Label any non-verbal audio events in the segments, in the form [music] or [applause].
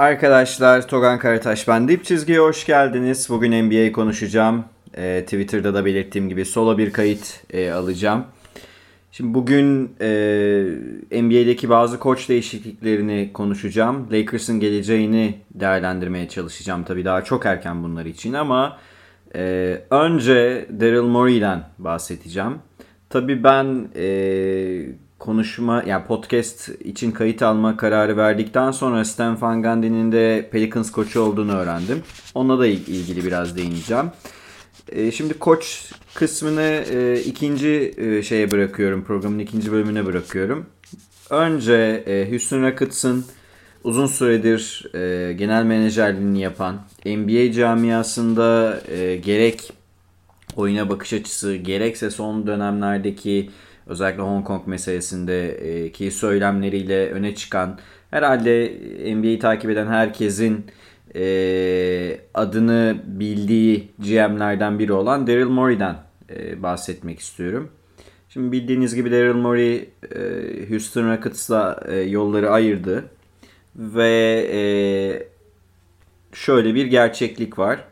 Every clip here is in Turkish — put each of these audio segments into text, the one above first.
Arkadaşlar Togan Karataş ben Dip Çizgi'ye hoş geldiniz. Bugün NBA konuşacağım. Ee, Twitter'da da belirttiğim gibi solo bir kayıt e, alacağım. Şimdi bugün e, NBA'deki bazı koç değişikliklerini konuşacağım. Lakers'ın geleceğini değerlendirmeye çalışacağım. Tabii daha çok erken bunlar için ama e, önce Daryl Morey'den bahsedeceğim. Tabii ben e, konuşma yani podcast için kayıt alma kararı verdikten sonra Stan Van Gundy'nin de Pelicans koçu olduğunu öğrendim. Ona da ilgili biraz değineceğim. E, şimdi koç kısmını e, ikinci e, şeye bırakıyorum. Programın ikinci bölümüne bırakıyorum. Önce e, Houston Rockets'ın uzun süredir e, genel menajerliğini yapan NBA camiasında gerek oyuna bakış açısı gerekse son dönemlerdeki özellikle Hong Kong meselesinde ki söylemleriyle öne çıkan herhalde NBA'yi takip eden herkesin e, adını bildiği GM'lerden biri olan Daryl Morey'den e, bahsetmek istiyorum. Şimdi bildiğiniz gibi Daryl Morey e, Houston Rockets'la e, yolları ayırdı ve e, şöyle bir gerçeklik var.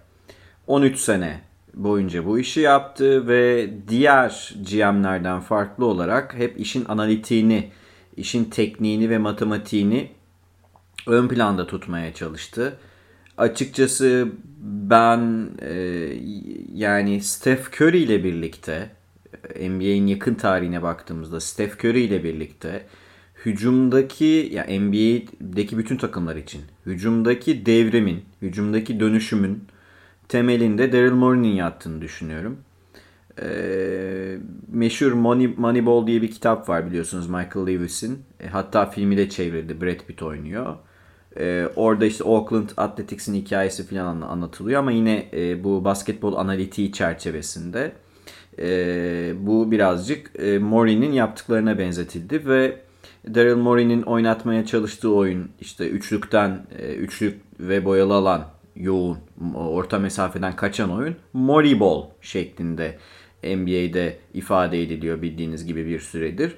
13 sene boyunca bu işi yaptı ve diğer GM'lerden farklı olarak hep işin analitiğini, işin tekniğini ve matematiğini ön planda tutmaya çalıştı. Açıkçası ben e, yani Steph Curry ile birlikte NBA'in yakın tarihine baktığımızda Steph Curry ile birlikte hücumdaki ya yani NBA'deki bütün takımlar için hücumdaki devrimin, hücumdaki dönüşümün temelinde Daryl Morey'nin yattığını düşünüyorum. Ee, meşhur Money, Moneyball diye bir kitap var biliyorsunuz Michael Lewis'in. E, hatta filmi de çevrildi. Brad Pitt oynuyor. E, orada işte Oakland Athletics'in hikayesi falan anlatılıyor ama yine e, bu basketbol analitiği çerçevesinde e, bu birazcık e, Morey'nin yaptıklarına benzetildi ve Daryl Morey'nin oynatmaya çalıştığı oyun işte üçlükten e, üçlük ve boyalı alan yoğun orta mesafeden kaçan oyun Morey Ball şeklinde NBA'de ifade ediliyor bildiğiniz gibi bir süredir.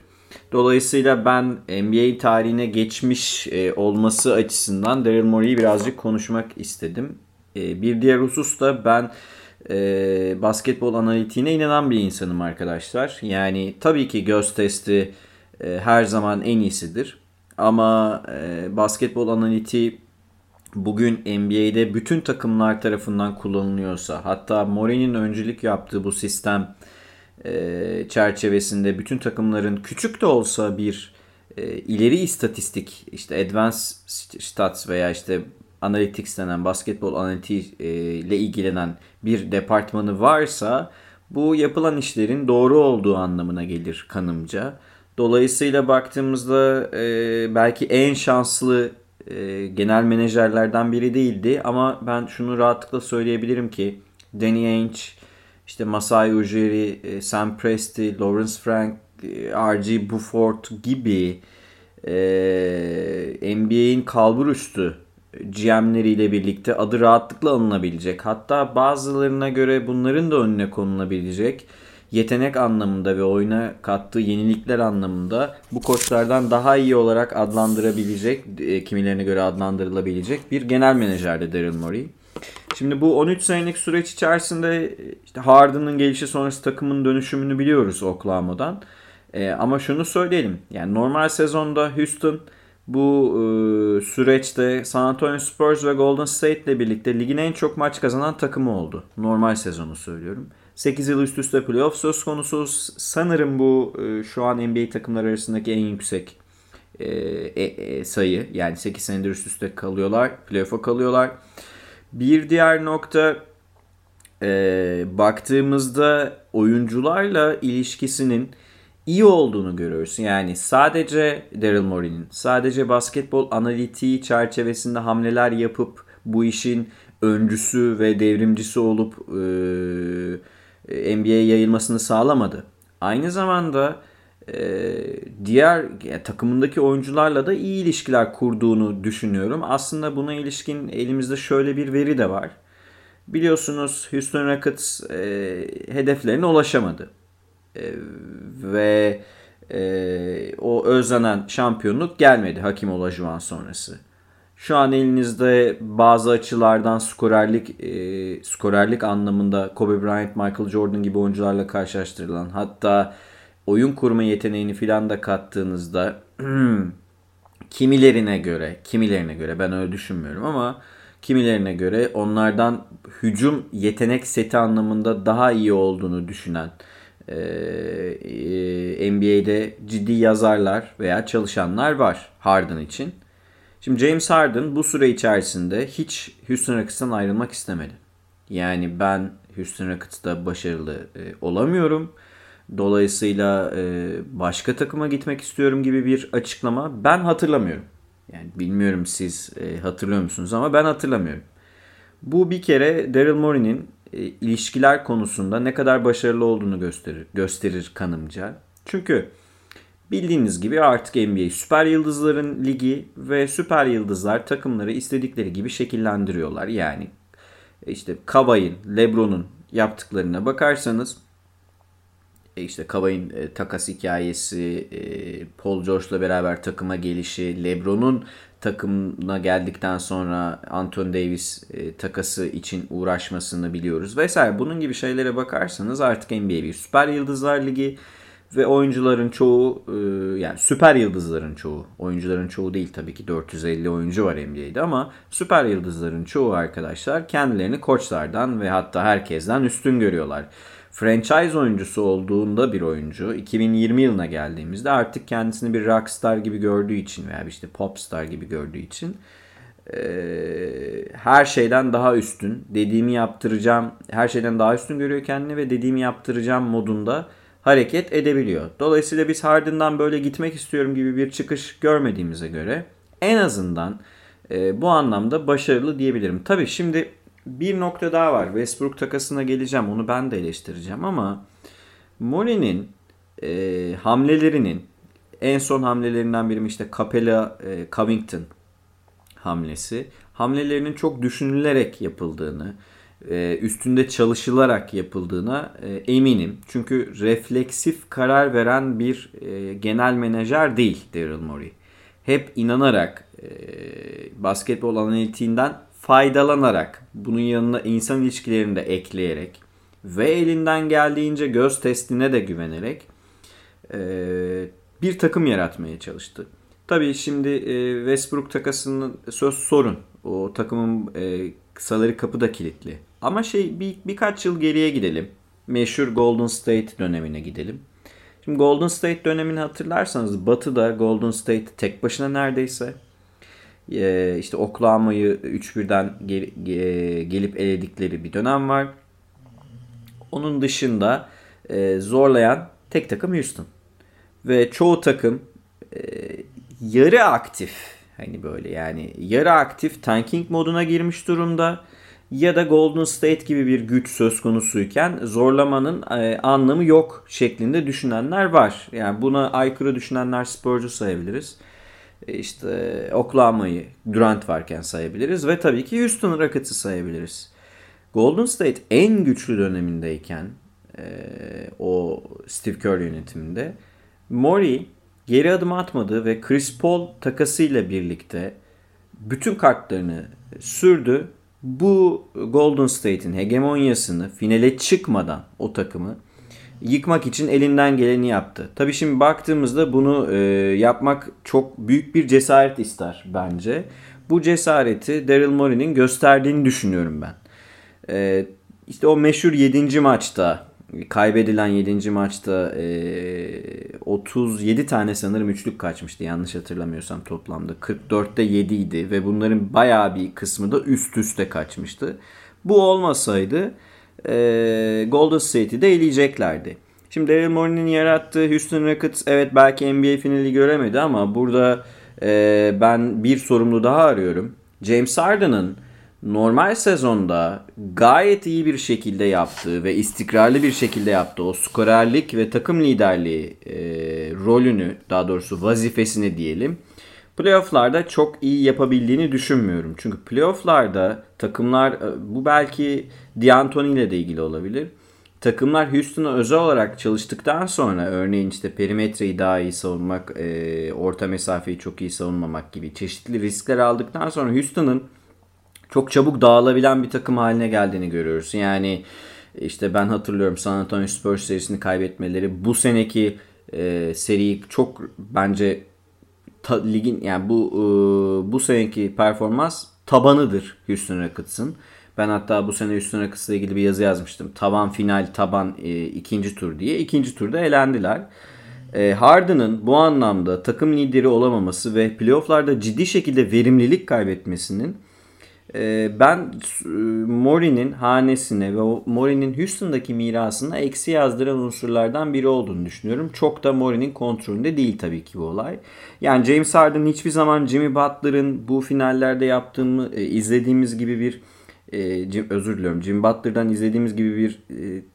Dolayısıyla ben NBA tarihine geçmiş e, olması açısından Daryl Morey'i birazcık konuşmak istedim. E, bir diğer husus da ben e, basketbol analitiğine inanan bir insanım arkadaşlar. Yani tabii ki göz testi her zaman en iyisidir. Ama basketbol analitiği bugün NBA'de bütün takımlar tarafından kullanılıyorsa hatta Morey'nin öncülük yaptığı bu sistem e, çerçevesinde bütün takımların küçük de olsa bir e, ileri istatistik işte advanced stats veya işte analytics denen basketbol analitiği e, ile ilgilenen bir departmanı varsa bu yapılan işlerin doğru olduğu anlamına gelir kanımca. Dolayısıyla baktığımızda e, belki en şanslı e, genel menajerlerden biri değildi ama ben şunu rahatlıkla söyleyebilirim ki Danny Ainge işte Masai Ujiri, e, Sam Presti, Lawrence Frank, e, R.G. Buford gibi e, NBA'in kalbur üstü GM'leriyle birlikte adı rahatlıkla alınabilecek. Hatta bazılarına göre bunların da önüne konulabilecek yetenek anlamında ve oyuna kattığı yenilikler anlamında bu koçlardan daha iyi olarak adlandırabilecek, e, kimilerine göre adlandırılabilecek bir genel menajerdi Daryl Morey. Şimdi bu 13 senelik süreç içerisinde işte Harden'ın gelişi sonrası takımın dönüşümünü biliyoruz Oklahoma'dan. E, ama şunu söyleyelim. Yani normal sezonda Houston bu e, süreçte San Antonio Spurs ve Golden State ile birlikte ligin en çok maç kazanan takımı oldu. Normal sezonu söylüyorum. 8 yıl üst üste playoff söz konusu. Sanırım bu e, şu an NBA takımları arasındaki en yüksek e, e, sayı. Yani 8 senedir üst üste kalıyorlar. Playoff'a kalıyorlar. Bir diğer nokta baktığımızda oyuncularla ilişkisinin iyi olduğunu görüyoruz. Yani sadece Daryl Morey'nin sadece basketbol analitiği çerçevesinde hamleler yapıp bu işin öncüsü ve devrimcisi olup e, NBA'ye yayılmasını sağlamadı. Aynı zamanda e, diğer takımındaki oyuncularla da iyi ilişkiler kurduğunu düşünüyorum. Aslında buna ilişkin elimizde şöyle bir veri de var. Biliyorsunuz Houston Rockets e, hedeflerine ulaşamadı. E, ve e, o özlenen şampiyonluk gelmedi Hakim Olajuwon sonrası. Şu an elinizde bazı açılardan skorerlik e, skorerlik anlamında Kobe Bryant, Michael Jordan gibi oyuncularla karşılaştırılan hatta oyun kurma yeteneğini filan da kattığınızda [clears throat] kimilerine göre, kimilerine göre ben öyle düşünmüyorum ama kimilerine göre onlardan hücum yetenek seti anlamında daha iyi olduğunu düşünen e, e, NBA'de ciddi yazarlar veya çalışanlar var Harden için. Şimdi James Harden bu süre içerisinde hiç Houston Rockets'tan ayrılmak istemedi. Yani ben Houston Rockets'ta başarılı e, olamıyorum. Dolayısıyla e, başka takıma gitmek istiyorum gibi bir açıklama ben hatırlamıyorum. Yani bilmiyorum siz e, hatırlıyor musunuz ama ben hatırlamıyorum. Bu bir kere Daryl Morey'nin e, ilişkiler konusunda ne kadar başarılı olduğunu gösterir, gösterir kanımca. Çünkü bildiğiniz gibi artık NBA süper yıldızların ligi ve süper yıldızlar takımları istedikleri gibi şekillendiriyorlar. Yani işte Kavai'nin, LeBron'un yaptıklarına bakarsanız e, işte Kavai'nin e, takas hikayesi, e, Paul George'la beraber takıma gelişi, LeBron'un takımına geldikten sonra Anthony Davis e, takası için uğraşmasını biliyoruz vesaire. Bunun gibi şeylere bakarsanız artık NBA bir süper yıldızlar ligi ve oyuncuların çoğu e, yani süper yıldızların çoğu oyuncuların çoğu değil tabii ki 450 oyuncu var NBA'de ama süper yıldızların çoğu arkadaşlar kendilerini koçlardan ve hatta herkesten üstün görüyorlar. Franchise oyuncusu olduğunda bir oyuncu 2020 yılına geldiğimizde artık kendisini bir rockstar gibi gördüğü için veya işte popstar gibi gördüğü için her şeyden daha üstün dediğimi yaptıracağım her şeyden daha üstün görüyor kendini ve dediğimi yaptıracağım modunda hareket edebiliyor. Dolayısıyla biz Harden'dan böyle gitmek istiyorum gibi bir çıkış görmediğimize göre en azından bu anlamda başarılı diyebilirim. Tabii şimdi bir nokta daha var. Westbrook takasına geleceğim. Onu ben de eleştireceğim ama Mori'nin e, hamlelerinin en son hamlelerinden biri işte Capella e, Covington hamlesi. Hamlelerinin çok düşünülerek yapıldığını, e, üstünde çalışılarak yapıldığına e, eminim. Çünkü refleksif karar veren bir e, genel menajer değil Daryl Morey. Hep inanarak basketbol analitiğinden faydalanarak bunun yanına insan ilişkilerini de ekleyerek ve elinden geldiğince göz testine de güvenerek bir takım yaratmaya çalıştı. Tabii şimdi Westbrook takasının söz sorun. O takımın e, salary kapı kilitli. Ama şey bir, birkaç yıl geriye gidelim. Meşhur Golden State dönemine gidelim. Şimdi Golden State dönemini hatırlarsanız Batı'da Golden State tek başına neredeyse e, işte Oklahoma'yı 3-1'den gel, e, gelip eledikleri bir dönem var. Onun dışında e, zorlayan tek takım Houston. Ve çoğu takım e, yarı aktif hani böyle yani yarı aktif tanking moduna girmiş durumda ya da Golden State gibi bir güç söz konusuyken zorlamanın e, anlamı yok şeklinde düşünenler var. Yani buna aykırı düşünenler sporcu sayabiliriz. E, işte Oklahoma'yı Durant varken sayabiliriz ve tabii ki Houston Rockets'ı sayabiliriz. Golden State en güçlü dönemindeyken e, o Steve Kerr yönetiminde Murray geri adım atmadı ve Chris Paul takasıyla birlikte bütün kartlarını sürdü. Bu Golden State'in hegemonyasını finale çıkmadan o takımı yıkmak için elinden geleni yaptı. Tabii şimdi baktığımızda bunu e, yapmak çok büyük bir cesaret ister bence. Bu cesareti Daryl Morey'nin gösterdiğini düşünüyorum ben. E, işte o meşhur 7. maçta kaybedilen 7. maçta e, 37 tane sanırım üçlük kaçmıştı yanlış hatırlamıyorsam toplamda. 44'te 7 idi ve bunların bayağı bir kısmı da üst üste kaçmıştı. Bu olmasaydı e, Golden State'i de eleyeceklerdi. Şimdi Daryl Morey'nin yarattığı Houston Rockets evet belki NBA finali göremedi ama burada e, ben bir sorumlu daha arıyorum. James Harden'ın normal sezonda gayet iyi bir şekilde yaptığı ve istikrarlı bir şekilde yaptığı o skorerlik ve takım liderliği e, rolünü daha doğrusu vazifesini diyelim playofflarda çok iyi yapabildiğini düşünmüyorum. Çünkü playofflarda takımlar e, bu belki D'Antoni ile de ilgili olabilir. takımlar Houston'a özel olarak çalıştıktan sonra örneğin işte perimetreyi daha iyi savunmak, e, orta mesafeyi çok iyi savunmamak gibi çeşitli riskler aldıktan sonra Houston'ın çok çabuk dağılabilen bir takım haline geldiğini görüyoruz. Yani işte ben hatırlıyorum San Antonio Spurs serisini kaybetmeleri bu seneki e, seriyi çok bence ta, ligin yani bu e, bu seneki performans tabanıdır Houston Rockets'ın. Ben hatta bu sene Houston Rockets'la ilgili bir yazı yazmıştım. Taban final, taban e, ikinci tur diye. İkinci turda elendiler. E, Harden'ın bu anlamda takım lideri olamaması ve playofflarda ciddi şekilde verimlilik kaybetmesinin ee, ben e, Mori'nin hanesine ve Mori'nin Houston'daki mirasına eksi yazdıran unsurlardan biri olduğunu düşünüyorum. Çok da Mori'nin kontrolünde değil tabii ki bu olay. Yani James Harden hiçbir zaman Jimmy Butler'ın bu finallerde yaptığımı e, izlediğimiz gibi bir e, özür diliyorum Jimmy Butler'dan izlediğimiz gibi bir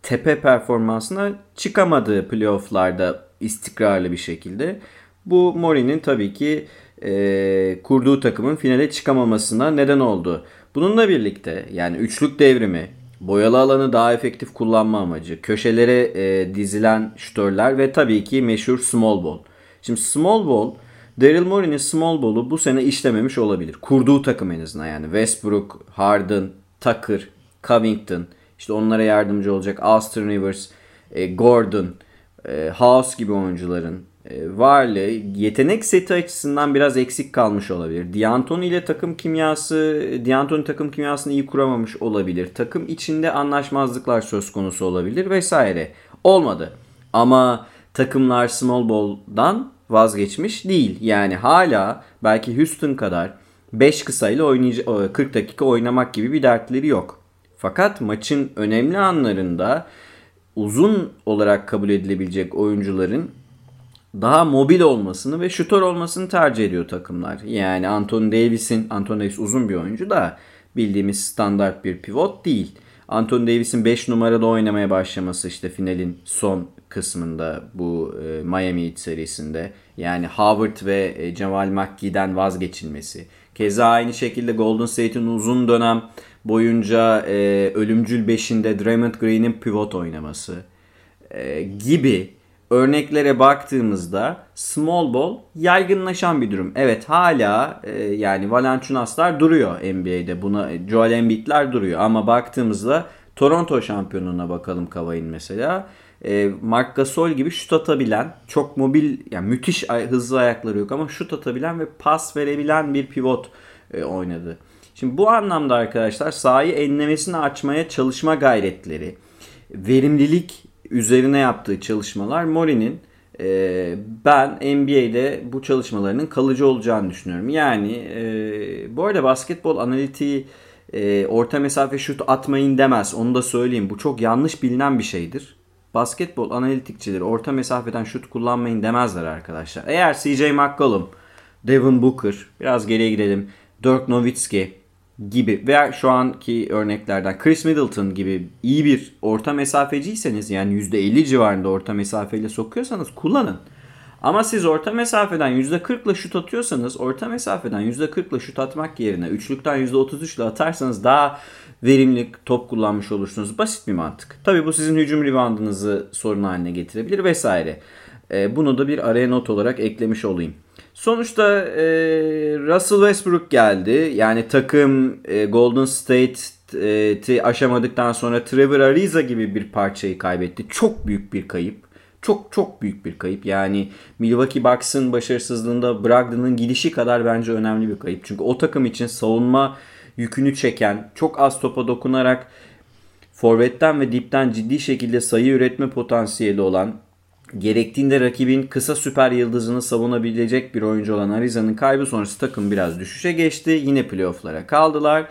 tepe performansına çıkamadı playofflarda istikrarlı bir şekilde. Bu Mori'nin tabii ki e, kurduğu takımın finale çıkamamasına neden oldu. Bununla birlikte yani üçlük devrimi, boyalı alanı daha efektif kullanma amacı, köşelere e, dizilen şütörler ve tabii ki meşhur small ball. Şimdi small ball, Daryl Morey'nin small ball'u bu sene işlememiş olabilir. Kurduğu takım en azından yani Westbrook, Harden, Tucker, Covington, işte onlara yardımcı olacak Austin Rivers, e, Gordon, e, House gibi oyuncuların varlığı yetenek seti açısından biraz eksik kalmış olabilir. D'Antoni ile takım kimyası, D'Antoni takım kimyasını iyi kuramamış olabilir. Takım içinde anlaşmazlıklar söz konusu olabilir vesaire. Olmadı. Ama takımlar small ball'dan vazgeçmiş değil. Yani hala belki Houston kadar 5 kısayla oynayacak 40 dakika oynamak gibi bir dertleri yok. Fakat maçın önemli anlarında uzun olarak kabul edilebilecek oyuncuların daha mobil olmasını ve şutör olmasını tercih ediyor takımlar. Yani Anthony Davis'in, Anthony Davis uzun bir oyuncu da bildiğimiz standart bir pivot değil. Anthony Davis'in 5 numarada oynamaya başlaması işte finalin son kısmında bu e, Miami Heat serisinde. Yani Howard ve e, Jamal McGee'den vazgeçilmesi. Keza aynı şekilde Golden State'in uzun dönem boyunca e, ölümcül 5'inde Draymond Green'in pivot oynaması e, gibi örneklere baktığımızda small ball yaygınlaşan bir durum. Evet hala e, yani Valanciunaslar duruyor NBA'de. Buna Joel Embiid'ler duruyor ama baktığımızda Toronto şampiyonuna bakalım Kavay'ın mesela. E, Mark Gasol gibi şut atabilen, çok mobil, yani müthiş hızlı ayakları yok ama şut atabilen ve pas verebilen bir pivot e, oynadı. Şimdi bu anlamda arkadaşlar sahayı enlemesini açmaya çalışma gayretleri, verimlilik üzerine yaptığı çalışmalar Mori'nin e, ben NBA'de bu çalışmalarının kalıcı olacağını düşünüyorum. Yani e, bu arada basketbol analitiği e, orta mesafe şut atmayın demez. Onu da söyleyeyim. Bu çok yanlış bilinen bir şeydir. Basketbol analitikçileri orta mesafeden şut kullanmayın demezler arkadaşlar. Eğer CJ McCollum, Devin Booker, biraz geriye gidelim. Dirk Nowitzki, gibi veya şu anki örneklerden Chris Middleton gibi iyi bir orta mesafeciyseniz yani %50 civarında orta mesafeyle sokuyorsanız kullanın. Ama siz orta mesafeden %40 ile şut atıyorsanız orta mesafeden %40 ile şut atmak yerine üçlükten %33 ile atarsanız daha verimli top kullanmış olursunuz. Basit bir mantık. Tabi bu sizin hücum reboundınızı sorun haline getirebilir vesaire. E, bunu da bir araya not olarak eklemiş olayım. Sonuçta e, Russell Westbrook geldi. Yani takım e, Golden State'i aşamadıktan sonra Trevor Ariza gibi bir parçayı kaybetti. Çok büyük bir kayıp. Çok çok büyük bir kayıp. Yani Milwaukee Bucks'ın başarısızlığında Brogdon'ın gidişi kadar bence önemli bir kayıp. Çünkü o takım için savunma yükünü çeken, çok az topa dokunarak forvetten ve dipten ciddi şekilde sayı üretme potansiyeli olan gerektiğinde rakibin kısa süper yıldızını savunabilecek bir oyuncu olan Ariza'nın kaybı sonrası takım biraz düşüşe geçti. Yine playofflara kaldılar.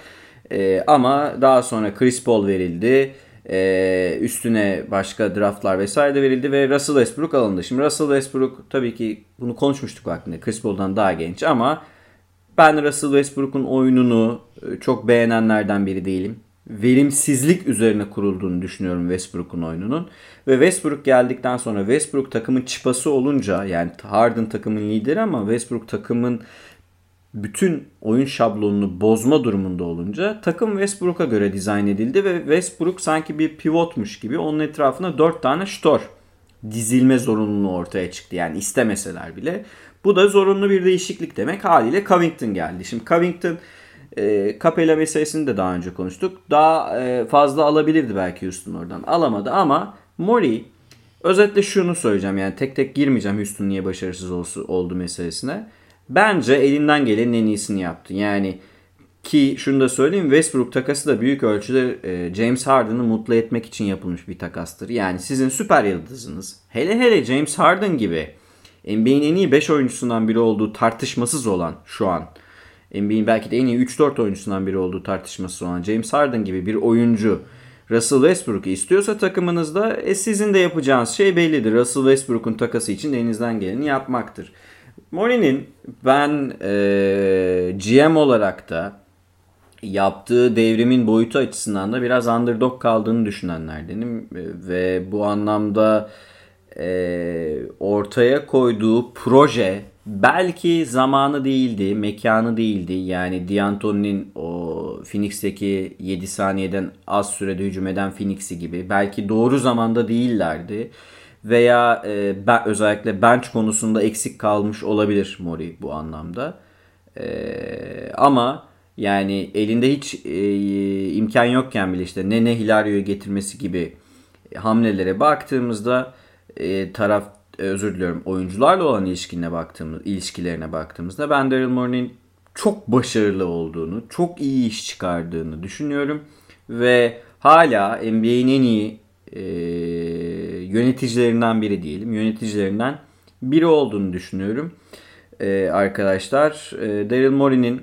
Ee, ama daha sonra Chris Paul verildi. Ee, üstüne başka draftlar vesaire de verildi ve Russell Westbrook alındı. Şimdi Russell Westbrook tabii ki bunu konuşmuştuk vaktinde. Chris Paul'dan daha genç ama ben Russell Westbrook'un oyununu e, çok beğenenlerden biri değilim verimsizlik üzerine kurulduğunu düşünüyorum Westbrook'un oyununun. Ve Westbrook geldikten sonra Westbrook takımın çıpası olunca yani Harden takımın lideri ama Westbrook takımın bütün oyun şablonunu bozma durumunda olunca takım Westbrook'a göre dizayn edildi ve Westbrook sanki bir pivotmuş gibi onun etrafına 4 tane ştor dizilme zorunluluğu ortaya çıktı. Yani istemeseler bile. Bu da zorunlu bir değişiklik demek. Haliyle Covington geldi. Şimdi Covington e, Capella meselesini de daha önce konuştuk. Daha e, fazla alabilirdi belki Houston oradan. Alamadı ama Mori özetle şunu söyleyeceğim. Yani tek tek girmeyeceğim Houston niye başarısız olsu, oldu meselesine. Bence elinden gelenin en iyisini yaptı. Yani ki şunu da söyleyeyim Westbrook takası da büyük ölçüde e, James Harden'ı mutlu etmek için yapılmış bir takastır. Yani sizin süper yıldızınız hele hele James Harden gibi NBA'in en iyi 5 oyuncusundan biri olduğu tartışmasız olan şu an NBA'in belki de en iyi 3-4 oyuncusundan biri olduğu tartışması olan James Harden gibi bir oyuncu Russell Westbrook'u istiyorsa takımınızda e, sizin de yapacağınız şey bellidir. Russell Westbrook'un takası için elinizden geleni yapmaktır. Mori'nin ben e, GM olarak da yaptığı devrimin boyutu açısından da biraz underdog kaldığını düşünenlerdenim. E, ve bu anlamda e, ortaya koyduğu proje belki zamanı değildi, mekanı değildi. Yani D'Antoni'nin o Phoenix'teki 7 saniyeden az sürede hücum eden Phoenix'i gibi belki doğru zamanda değillerdi. Veya e, ben, özellikle bench konusunda eksik kalmış olabilir Mori bu anlamda. E, ama yani elinde hiç e, imkan yokken bile işte Nene Hilario'yu getirmesi gibi hamlelere baktığımızda e, taraf özür diliyorum oyuncularla olan ilişkine baktığımız ilişkilerine baktığımızda ben Daryl Morey'nin çok başarılı olduğunu, çok iyi iş çıkardığını düşünüyorum ve hala NBA'in en iyi e, yöneticilerinden biri diyelim, yöneticilerinden biri olduğunu düşünüyorum. E, arkadaşlar, e, Daryl Morey'nin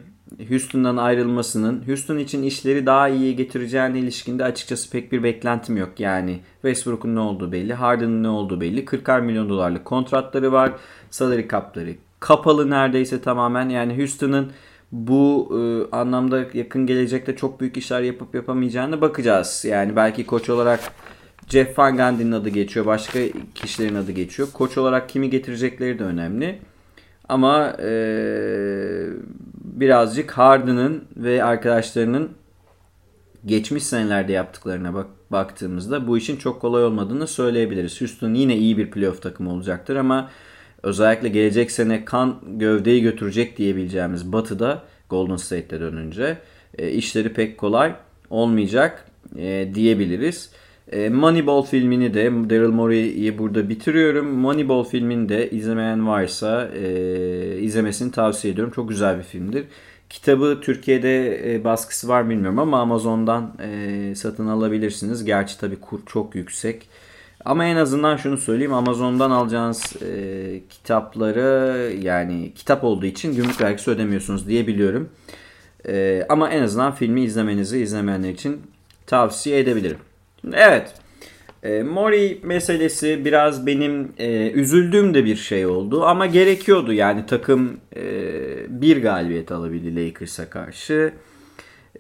Houston'dan ayrılmasının Houston için işleri daha iyiye getireceğine ilişkinde açıkçası pek bir beklentim yok. Yani Westbrook'un ne olduğu belli, Harden'ın ne olduğu belli. 40 milyon dolarlık kontratları var. Salary cap'ları kapalı neredeyse tamamen. Yani Houston'ın bu e, anlamda yakın gelecekte çok büyük işler yapıp yapamayacağını bakacağız. Yani belki koç olarak Jeff Van Gundy'nin adı geçiyor. Başka kişilerin adı geçiyor. Koç olarak kimi getirecekleri de önemli. Ama e, birazcık Harden'ın ve arkadaşlarının geçmiş senelerde yaptıklarına bak baktığımızda bu işin çok kolay olmadığını söyleyebiliriz. Houston yine iyi bir playoff takımı olacaktır ama özellikle gelecek sene kan gövdeyi götürecek diyebileceğimiz Batı'da Golden State'te dönünce e, işleri pek kolay olmayacak e, diyebiliriz. E, Moneyball filmini de Daryl Morey'i burada bitiriyorum. Moneyball filmini de izlemeyen varsa e, izlemesini tavsiye ediyorum. Çok güzel bir filmdir. Kitabı Türkiye'de e, baskısı var bilmiyorum ama Amazon'dan e, satın alabilirsiniz. Gerçi tabii kur çok yüksek. Ama en azından şunu söyleyeyim Amazon'dan alacağınız e, kitapları yani kitap olduğu için gümrük vergisi ödemiyorsunuz diye biliyorum. E, ama en azından filmi izlemenizi izlemeyenler için tavsiye edebilirim. Evet. E, Mori meselesi biraz benim e, üzüldüğüm de bir şey oldu ama gerekiyordu yani takım e, bir galibiyet alabildi Lakers'a karşı.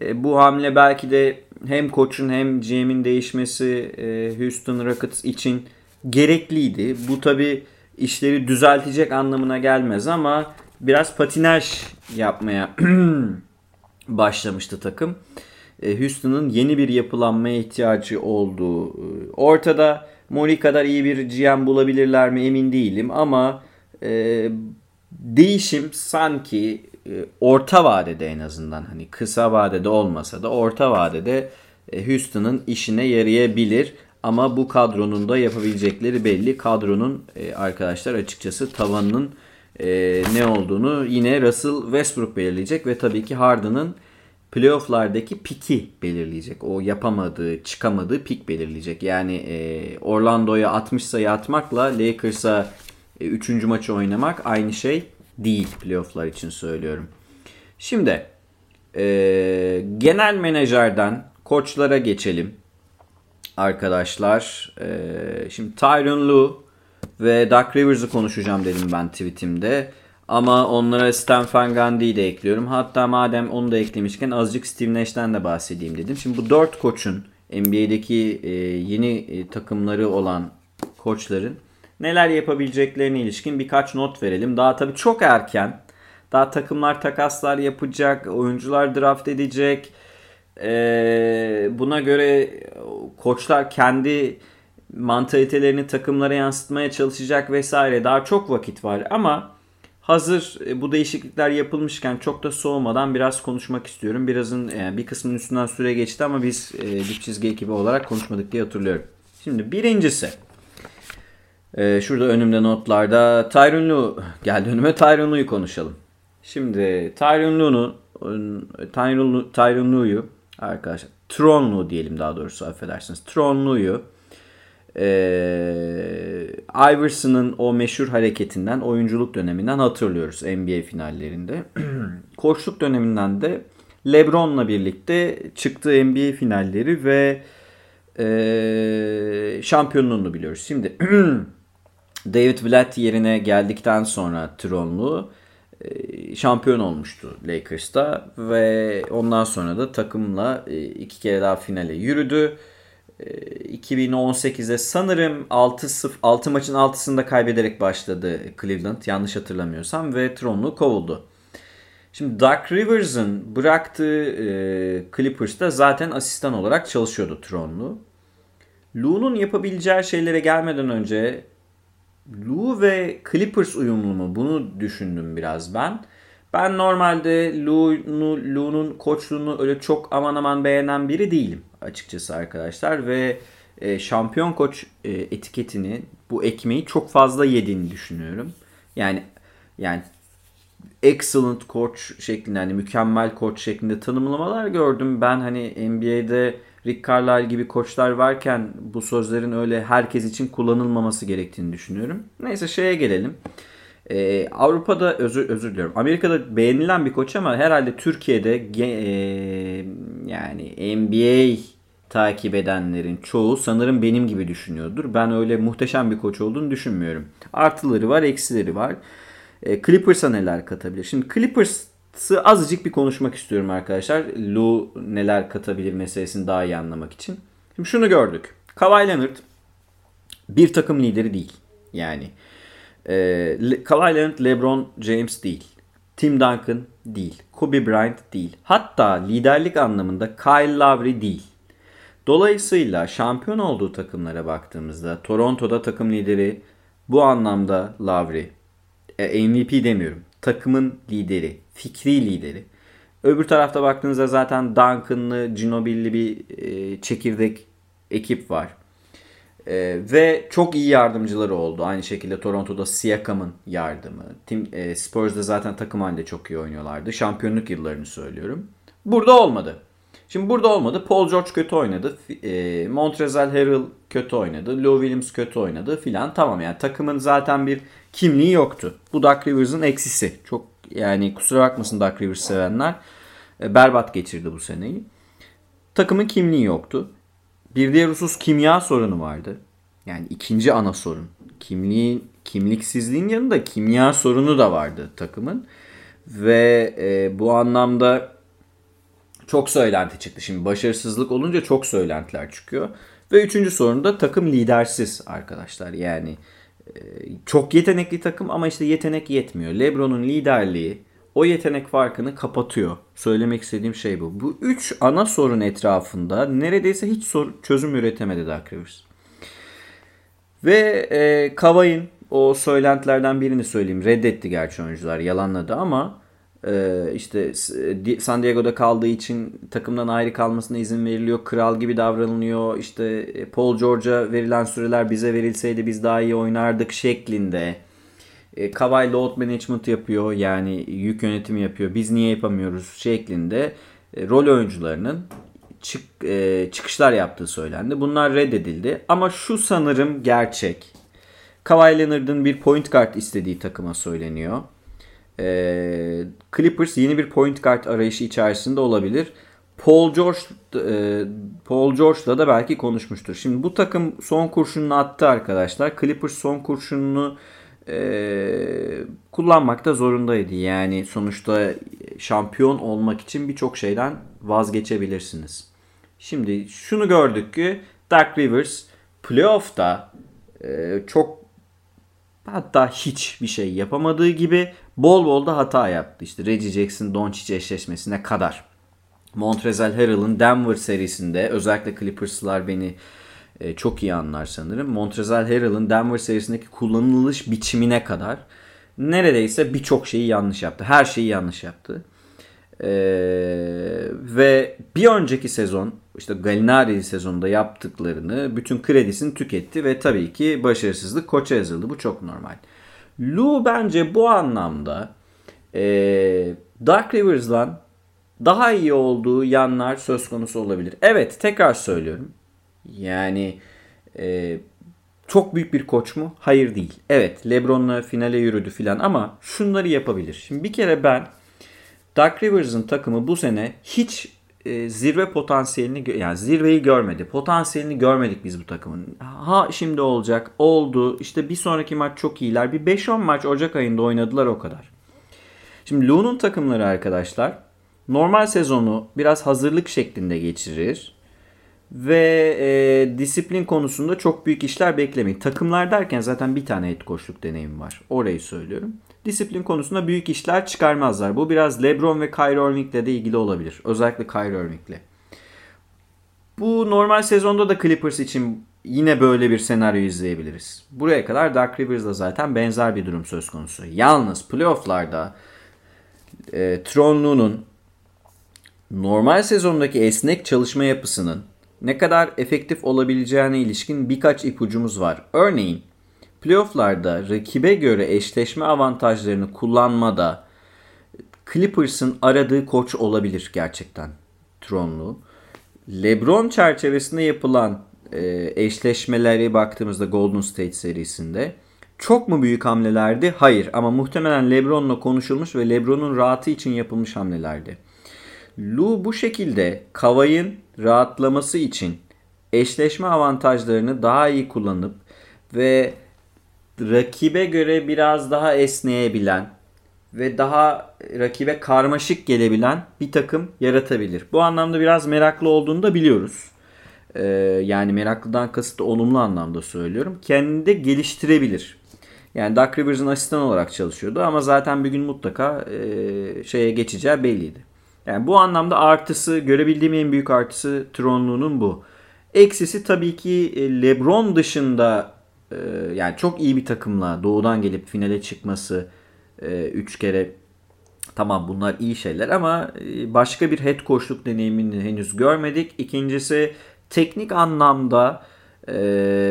E, bu hamle belki de hem koçun hem GM'in değişmesi e, Houston Rockets için gerekliydi. Bu tabi işleri düzeltecek anlamına gelmez ama biraz patinaj yapmaya [clears throat] başlamıştı takım. E, Houston'ın yeni bir yapılanmaya ihtiyacı olduğu e, ortada. Mori kadar iyi bir GM bulabilirler mi emin değilim ama e, değişim sanki e, orta vadede en azından hani kısa vadede olmasa da orta vadede e, Houston'ın işine yarayabilir. Ama bu kadronun da yapabilecekleri belli. Kadronun e, arkadaşlar açıkçası tavanının e, ne olduğunu yine Russell Westbrook belirleyecek ve tabii ki Harden'ın playofflardaki piki belirleyecek. O yapamadığı, çıkamadığı pik belirleyecek. Yani e, Orlando'ya 60 sayı atmakla Lakers'a 3. E, maçı oynamak aynı şey değil playofflar için söylüyorum. Şimdi e, genel menajerden koçlara geçelim arkadaşlar. E, şimdi Tyron Lue ve Doug Rivers'ı konuşacağım dedim ben tweetimde. Ama onlara Stan Van Gundy'yi de ekliyorum. Hatta madem onu da eklemişken azıcık Steve Nash'ten de bahsedeyim dedim. Şimdi bu dört koçun NBA'deki e, yeni e, takımları olan koçların neler yapabileceklerine ilişkin birkaç not verelim. Daha tabii çok erken Daha takımlar takaslar yapacak, oyuncular draft edecek. Ee, buna göre koçlar kendi mantalitelerini takımlara yansıtmaya çalışacak vesaire. Daha çok vakit var ama hazır e, bu değişiklikler yapılmışken çok da soğumadan biraz konuşmak istiyorum. Birazın yani bir kısmının üstünden süre geçti ama biz e, dip çizgi ekibi olarak konuşmadık diye hatırlıyorum. Şimdi birincisi e, şurada önümde notlarda Tyron Lue geldi önüme Tyron Lue'yu konuşalım. Şimdi Tyron Lue'nu Tyron, Tyron Lue'yu arkadaşlar Tron Lue diyelim daha doğrusu affedersiniz. Tron Lue'yu ee, Iverson'ın o meşhur hareketinden, oyunculuk döneminden hatırlıyoruz NBA finallerinde. [clears throat] Koçluk döneminden de LeBron'la birlikte çıktığı NBA finalleri ve e, şampiyonluğunu biliyoruz. Şimdi [clears throat] David Blatt yerine geldikten sonra Tronlu e, şampiyon olmuştu Lakers'ta ve ondan sonra da takımla e, iki kere daha finale yürüdü. 2018'de sanırım 6 0 6 maçın 6'sında kaybederek başladı Cleveland yanlış hatırlamıyorsam ve Tronlu kovuldu. Şimdi Doug Rivers'ın bıraktığı e, Clippers'ta zaten asistan olarak çalışıyordu Tronlu. Lou'nun yapabileceği şeylere gelmeden önce Lou ve Clippers uyumlu mu? Bunu düşündüm biraz ben. Ben normalde Lou'nun Lou koçluğunu öyle çok aman aman beğenen biri değilim açıkçası arkadaşlar ve e, şampiyon koç e, etiketini bu ekmeği çok fazla yediğini düşünüyorum. Yani yani excellent koç şeklinde hani mükemmel koç şeklinde tanımlamalar gördüm. Ben hani NBA'de Rick Carlisle gibi koçlar varken bu sözlerin öyle herkes için kullanılmaması gerektiğini düşünüyorum. Neyse şeye gelelim. Ee, Avrupa'da özür özür diliyorum. Amerika'da beğenilen bir koç ama herhalde Türkiye'de e, yani NBA takip edenlerin çoğu sanırım benim gibi düşünüyordur. Ben öyle muhteşem bir koç olduğunu düşünmüyorum. Artıları var, eksileri var. E, Clippers'a neler katabilir? Şimdi Clippers'ı azıcık bir konuşmak istiyorum arkadaşlar. Lou neler katabilir meselesini daha iyi anlamak için. Şimdi şunu gördük. Kawhi Leonard bir takım lideri değil. Yani e, Kawhi Leonard LeBron James değil. Tim Duncan değil. Kobe Bryant değil. Hatta liderlik anlamında Kyle Lowry değil. Dolayısıyla şampiyon olduğu takımlara baktığımızda Toronto'da takım lideri bu anlamda Lowry. E, MVP demiyorum. Takımın lideri, fikri lideri. Öbür tarafta baktığınızda zaten Duncan'lı, Ginobili'li bir e, çekirdek ekip var. E, ve çok iyi yardımcıları oldu. Aynı şekilde Toronto'da Siakam'ın yardımı. Tim, e, Spurs'da zaten takım halinde çok iyi oynuyorlardı. Şampiyonluk yıllarını söylüyorum. Burada olmadı. Şimdi burada olmadı. Paul George kötü oynadı. E, Montrezl Harrell kötü oynadı. Lou Williams kötü oynadı filan. Tamam yani takımın zaten bir kimliği yoktu. Bu Duck Rivers'ın eksisi. Çok yani kusura bakmasın Duck Rivers sevenler. E, berbat geçirdi bu seneyi. Takımın kimliği yoktu. Bir diğer husus kimya sorunu vardı. Yani ikinci ana sorun. Kimliğin, kimliksizliğin yanında kimya sorunu da vardı takımın. Ve e, bu anlamda çok söylenti çıktı. Şimdi başarısızlık olunca çok söylentiler çıkıyor. Ve üçüncü sorun da takım lidersiz arkadaşlar. Yani e, çok yetenekli takım ama işte yetenek yetmiyor. Lebron'un liderliği o yetenek farkını kapatıyor. Söylemek istediğim şey bu. Bu üç ana sorun etrafında neredeyse hiç sor, çözüm üretemedi Dark Rivers. Ve e, Kavay'ın o söylentilerden birini söyleyeyim. Reddetti gerçi oyuncular yalanladı ama e, işte San Diego'da kaldığı için takımdan ayrı kalmasına izin veriliyor. Kral gibi davranılıyor. İşte e, Paul George'a verilen süreler bize verilseydi biz daha iyi oynardık şeklinde e, Kawhi load management yapıyor yani yük yönetimi yapıyor. Biz niye yapamıyoruz şeklinde e, rol oyuncularının çık, e, çıkışlar yaptığı söylendi. Bunlar reddedildi. Ama şu sanırım gerçek. Kawhi Leonard'ın bir point guard istediği takıma söyleniyor. E, Clippers yeni bir point guard arayışı içerisinde olabilir. Paul George e, Paul George'la da belki konuşmuştur. Şimdi bu takım son kurşununu attı arkadaşlar. Clippers son kurşununu e, kullanmakta zorundaydı. Yani sonuçta şampiyon olmak için birçok şeyden vazgeçebilirsiniz. Şimdi şunu gördük ki Dark Rivers playoff'ta e, çok hatta hiç bir şey yapamadığı gibi bol bol da hata yaptı. İşte Reggie Jackson Doncic eşleşmesine kadar. Montrezl Harrell'ın Denver serisinde özellikle Clippers'lar beni e, çok iyi anlar sanırım. Montrezl Harrell'ın Denver serisindeki kullanılış biçimine kadar neredeyse birçok şeyi yanlış yaptı. Her şeyi yanlış yaptı. Ee, ve bir önceki sezon işte Gallinari sezonunda yaptıklarını bütün kredisini tüketti ve tabii ki başarısızlık koça yazıldı. Bu çok normal. Lou bence bu anlamda e, Dark Rivers'dan daha iyi olduğu yanlar söz konusu olabilir. Evet tekrar söylüyorum. Yani e, çok büyük bir koç mu? Hayır değil. Evet Lebron'la finale yürüdü filan ama şunları yapabilir. Şimdi bir kere ben Dark Rivers'ın takımı bu sene hiç e, zirve potansiyelini yani zirveyi görmedi. Potansiyelini görmedik biz bu takımın. Ha şimdi olacak. Oldu. İşte bir sonraki maç çok iyiler. Bir 5-10 maç Ocak ayında oynadılar o kadar. Şimdi Lou'nun takımları arkadaşlar normal sezonu biraz hazırlık şeklinde geçirir. Ve e, disiplin konusunda çok büyük işler beklemeyin. Takımlar derken zaten bir tane head coachluk deneyim var. Orayı söylüyorum. Disiplin konusunda büyük işler çıkarmazlar. Bu biraz LeBron ve Kyrie Irving'le de ilgili olabilir. Özellikle Kyrie Irving'le. Bu normal sezonda da Clippers için yine böyle bir senaryo izleyebiliriz. Buraya kadar Dark Rivers'da zaten benzer bir durum söz konusu. Yalnız playofflarda e, Tronlu'nun normal sezondaki esnek çalışma yapısının ne kadar efektif olabileceğine ilişkin birkaç ipucumuz var. Örneğin playofflarda rakibe göre eşleşme avantajlarını kullanmada Clippers'ın aradığı koç olabilir gerçekten Tronlu. LeBron çerçevesinde yapılan e, eşleşmeleri baktığımızda Golden State serisinde çok mu büyük hamlelerdi? Hayır ama muhtemelen LeBron'la konuşulmuş ve LeBron'un rahatı için yapılmış hamlelerdi. Lou bu şekilde Kavay'ın rahatlaması için eşleşme avantajlarını daha iyi kullanıp ve rakibe göre biraz daha esneyebilen ve daha rakibe karmaşık gelebilen bir takım yaratabilir. Bu anlamda biraz meraklı olduğunu da biliyoruz. Ee, yani meraklıdan kasıt olumlu anlamda söylüyorum. Kendini de geliştirebilir. Yani Duck Rivers'ın asistan olarak çalışıyordu ama zaten bir gün mutlaka e, şeye geçeceği belliydi. Yani bu anlamda artısı, görebildiğim en büyük artısı Tronlu'nun bu. Eksisi tabii ki e, LeBron dışında e, yani çok iyi bir takımla doğudan gelip finale çıkması 3 e, kere tamam bunlar iyi şeyler ama başka bir head coachluk deneyimini henüz görmedik. İkincisi teknik anlamda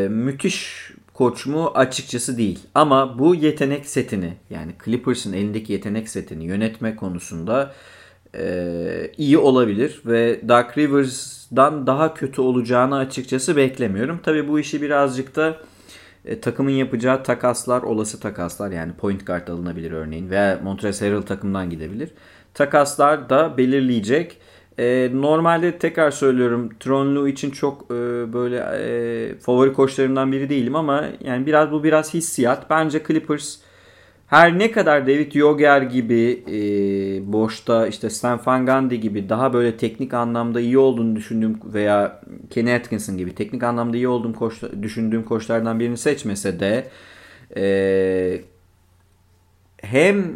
müthiş koç mu açıkçası değil. Ama bu yetenek setini yani Clippers'ın elindeki yetenek setini yönetme konusunda e, iyi olabilir ve Dark Rivers'dan daha kötü olacağını açıkçası beklemiyorum. Tabii bu işi birazcık da e, takımın yapacağı takaslar, olası takaslar yani point guard alınabilir örneğin veya Montrezl Harrell takımdan gidebilir. Takaslar da belirleyecek. E, normalde tekrar söylüyorum Tronlu için çok e, böyle e, favori koçlarımdan biri değilim ama yani biraz bu biraz hissiyat. Bence Clippers her ne kadar David Yoger gibi e, boşta işte Stan Van Gundy gibi daha böyle teknik anlamda iyi olduğunu düşündüğüm veya Kenny Atkinson gibi teknik anlamda iyi olduğum koç, düşündüğüm koçlardan birini seçmese de e, hem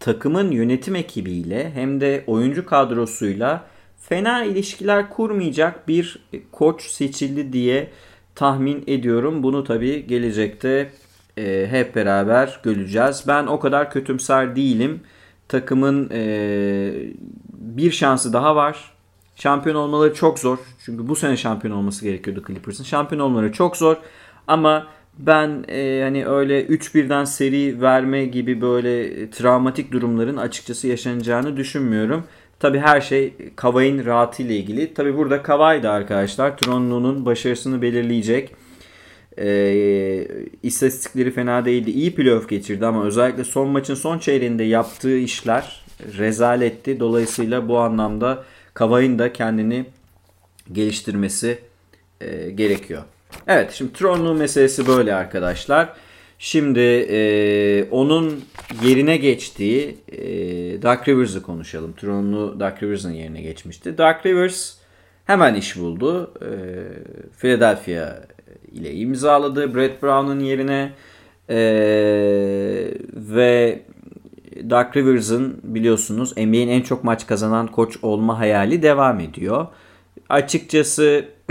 takımın yönetim ekibiyle hem de oyuncu kadrosuyla fena ilişkiler kurmayacak bir koç seçildi diye tahmin ediyorum. Bunu tabii gelecekte e, hep beraber göreceğiz. Ben o kadar kötümser değilim. Takımın e, bir şansı daha var. Şampiyon olmaları çok zor. Çünkü bu sene şampiyon olması gerekiyordu Clippers'ın. Şampiyon olmaları çok zor. Ama ben e, hani öyle 3-1'den seri verme gibi böyle travmatik durumların açıkçası yaşanacağını düşünmüyorum. Tabi her şey Kavay'ın rahatı ile ilgili. Tabi burada Kavay da arkadaşlar Tronlu'nun başarısını belirleyecek. E, istatistikleri fena değildi. İyi playoff geçirdi ama özellikle son maçın son çeyreğinde yaptığı işler rezaletti. Dolayısıyla bu anlamda Kavay'ın da kendini geliştirmesi e, gerekiyor. Evet şimdi Tronlu meselesi böyle arkadaşlar. Şimdi e, onun yerine geçtiği e, Dark Rivers'ı konuşalım. Tronlu Dark Rivers'ın yerine geçmişti. Dark Rivers hemen iş buldu. E, Philadelphia ile imzaladı. Brett Brown'un yerine Ee, ve Dark Rivers'ın biliyorsunuz NBA'nin en çok maç kazanan koç olma hayali devam ediyor. Açıkçası [clears throat]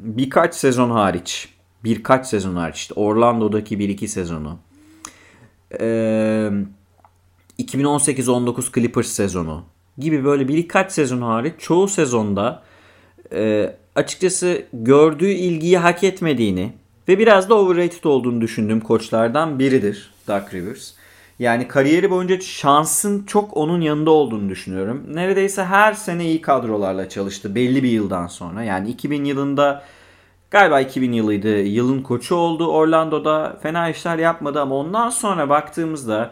birkaç sezon hariç, birkaç sezon hariç işte Orlando'daki 1-2 sezonu, ee, 2018-19 Clippers sezonu gibi böyle birkaç sezon hariç çoğu sezonda e, açıkçası gördüğü ilgiyi hak etmediğini ve biraz da overrated olduğunu düşündüğüm koçlardan biridir Doug Rivers. Yani kariyeri boyunca şansın çok onun yanında olduğunu düşünüyorum. Neredeyse her sene iyi kadrolarla çalıştı belli bir yıldan sonra. Yani 2000 yılında galiba 2000 yılıydı yılın koçu oldu Orlando'da. Fena işler yapmadı ama ondan sonra baktığımızda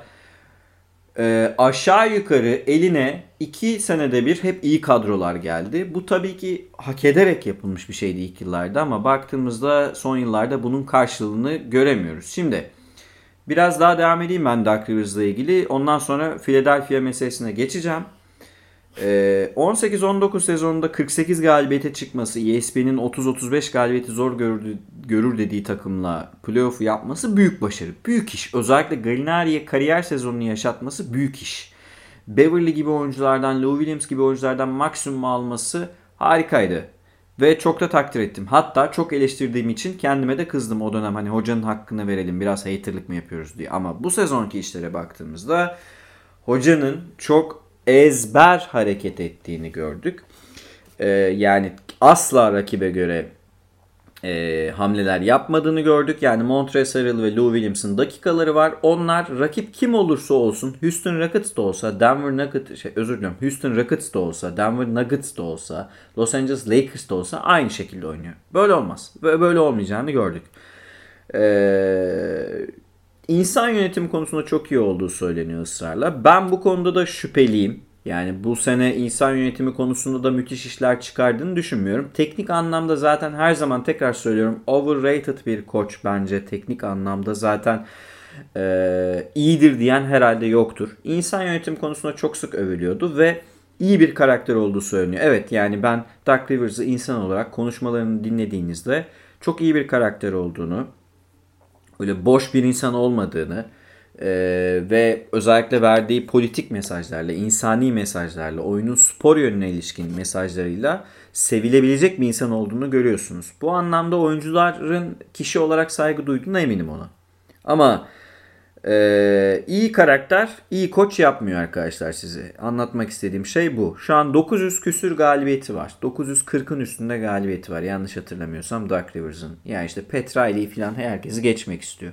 e, aşağı yukarı eline 2 senede bir hep iyi kadrolar geldi. Bu tabii ki hak ederek yapılmış bir şeydi ilk yıllarda ama baktığımızda son yıllarda bunun karşılığını göremiyoruz. Şimdi biraz daha devam edeyim ben Dark Rivers'la ilgili. Ondan sonra Philadelphia meselesine geçeceğim. 18-19 ee, sezonunda 48 galibiyete çıkması, ESPN'in 30-35 galibiyeti zor görür, görür dediği takımla playoff'u yapması büyük başarı. Büyük iş. Özellikle Gallinari'ye kariyer sezonunu yaşatması büyük iş. Beverly gibi oyunculardan, Lou Williams gibi oyunculardan maksimum alması harikaydı. Ve çok da takdir ettim. Hatta çok eleştirdiğim için kendime de kızdım o dönem. Hani hocanın hakkını verelim biraz haterlık mı yapıyoruz diye. Ama bu sezonki işlere baktığımızda hocanın çok ezber hareket ettiğini gördük. Ee, yani asla rakibe göre e, hamleler yapmadığını gördük. Yani Montrezl Harrell ve Lou Williams'ın dakikaları var. Onlar rakip kim olursa olsun Houston Rockets da olsa, Denver Nuggets şey özür dilerim. Houston Rockets da olsa, Denver Nuggets da olsa, Los Angeles Lakers da olsa aynı şekilde oynuyor. Böyle olmaz. Böyle olmayacağını gördük. Ee, İnsan yönetimi konusunda çok iyi olduğu söyleniyor ısrarla. Ben bu konuda da şüpheliyim. Yani bu sene insan yönetimi konusunda da müthiş işler çıkardığını düşünmüyorum. Teknik anlamda zaten her zaman tekrar söylüyorum overrated bir koç bence teknik anlamda zaten e, iyidir diyen herhalde yoktur. İnsan yönetim konusunda çok sık övülüyordu ve iyi bir karakter olduğu söyleniyor. Evet yani ben Doug Rivers'ı insan olarak konuşmalarını dinlediğinizde çok iyi bir karakter olduğunu, öyle boş bir insan olmadığını e, ve özellikle verdiği politik mesajlarla, insani mesajlarla, oyunun spor yönüne ilişkin mesajlarıyla sevilebilecek bir insan olduğunu görüyorsunuz. Bu anlamda oyuncuların kişi olarak saygı duyduğuna eminim ona. Ama ee, iyi karakter, iyi koç yapmıyor arkadaşlar size. Anlatmak istediğim şey bu. Şu an 900 küsür galibiyeti var. 940'ın üstünde galibiyeti var. Yanlış hatırlamıyorsam Dark Rivers'ın. Yani işte Petrali'yi falan herkesi geçmek istiyor.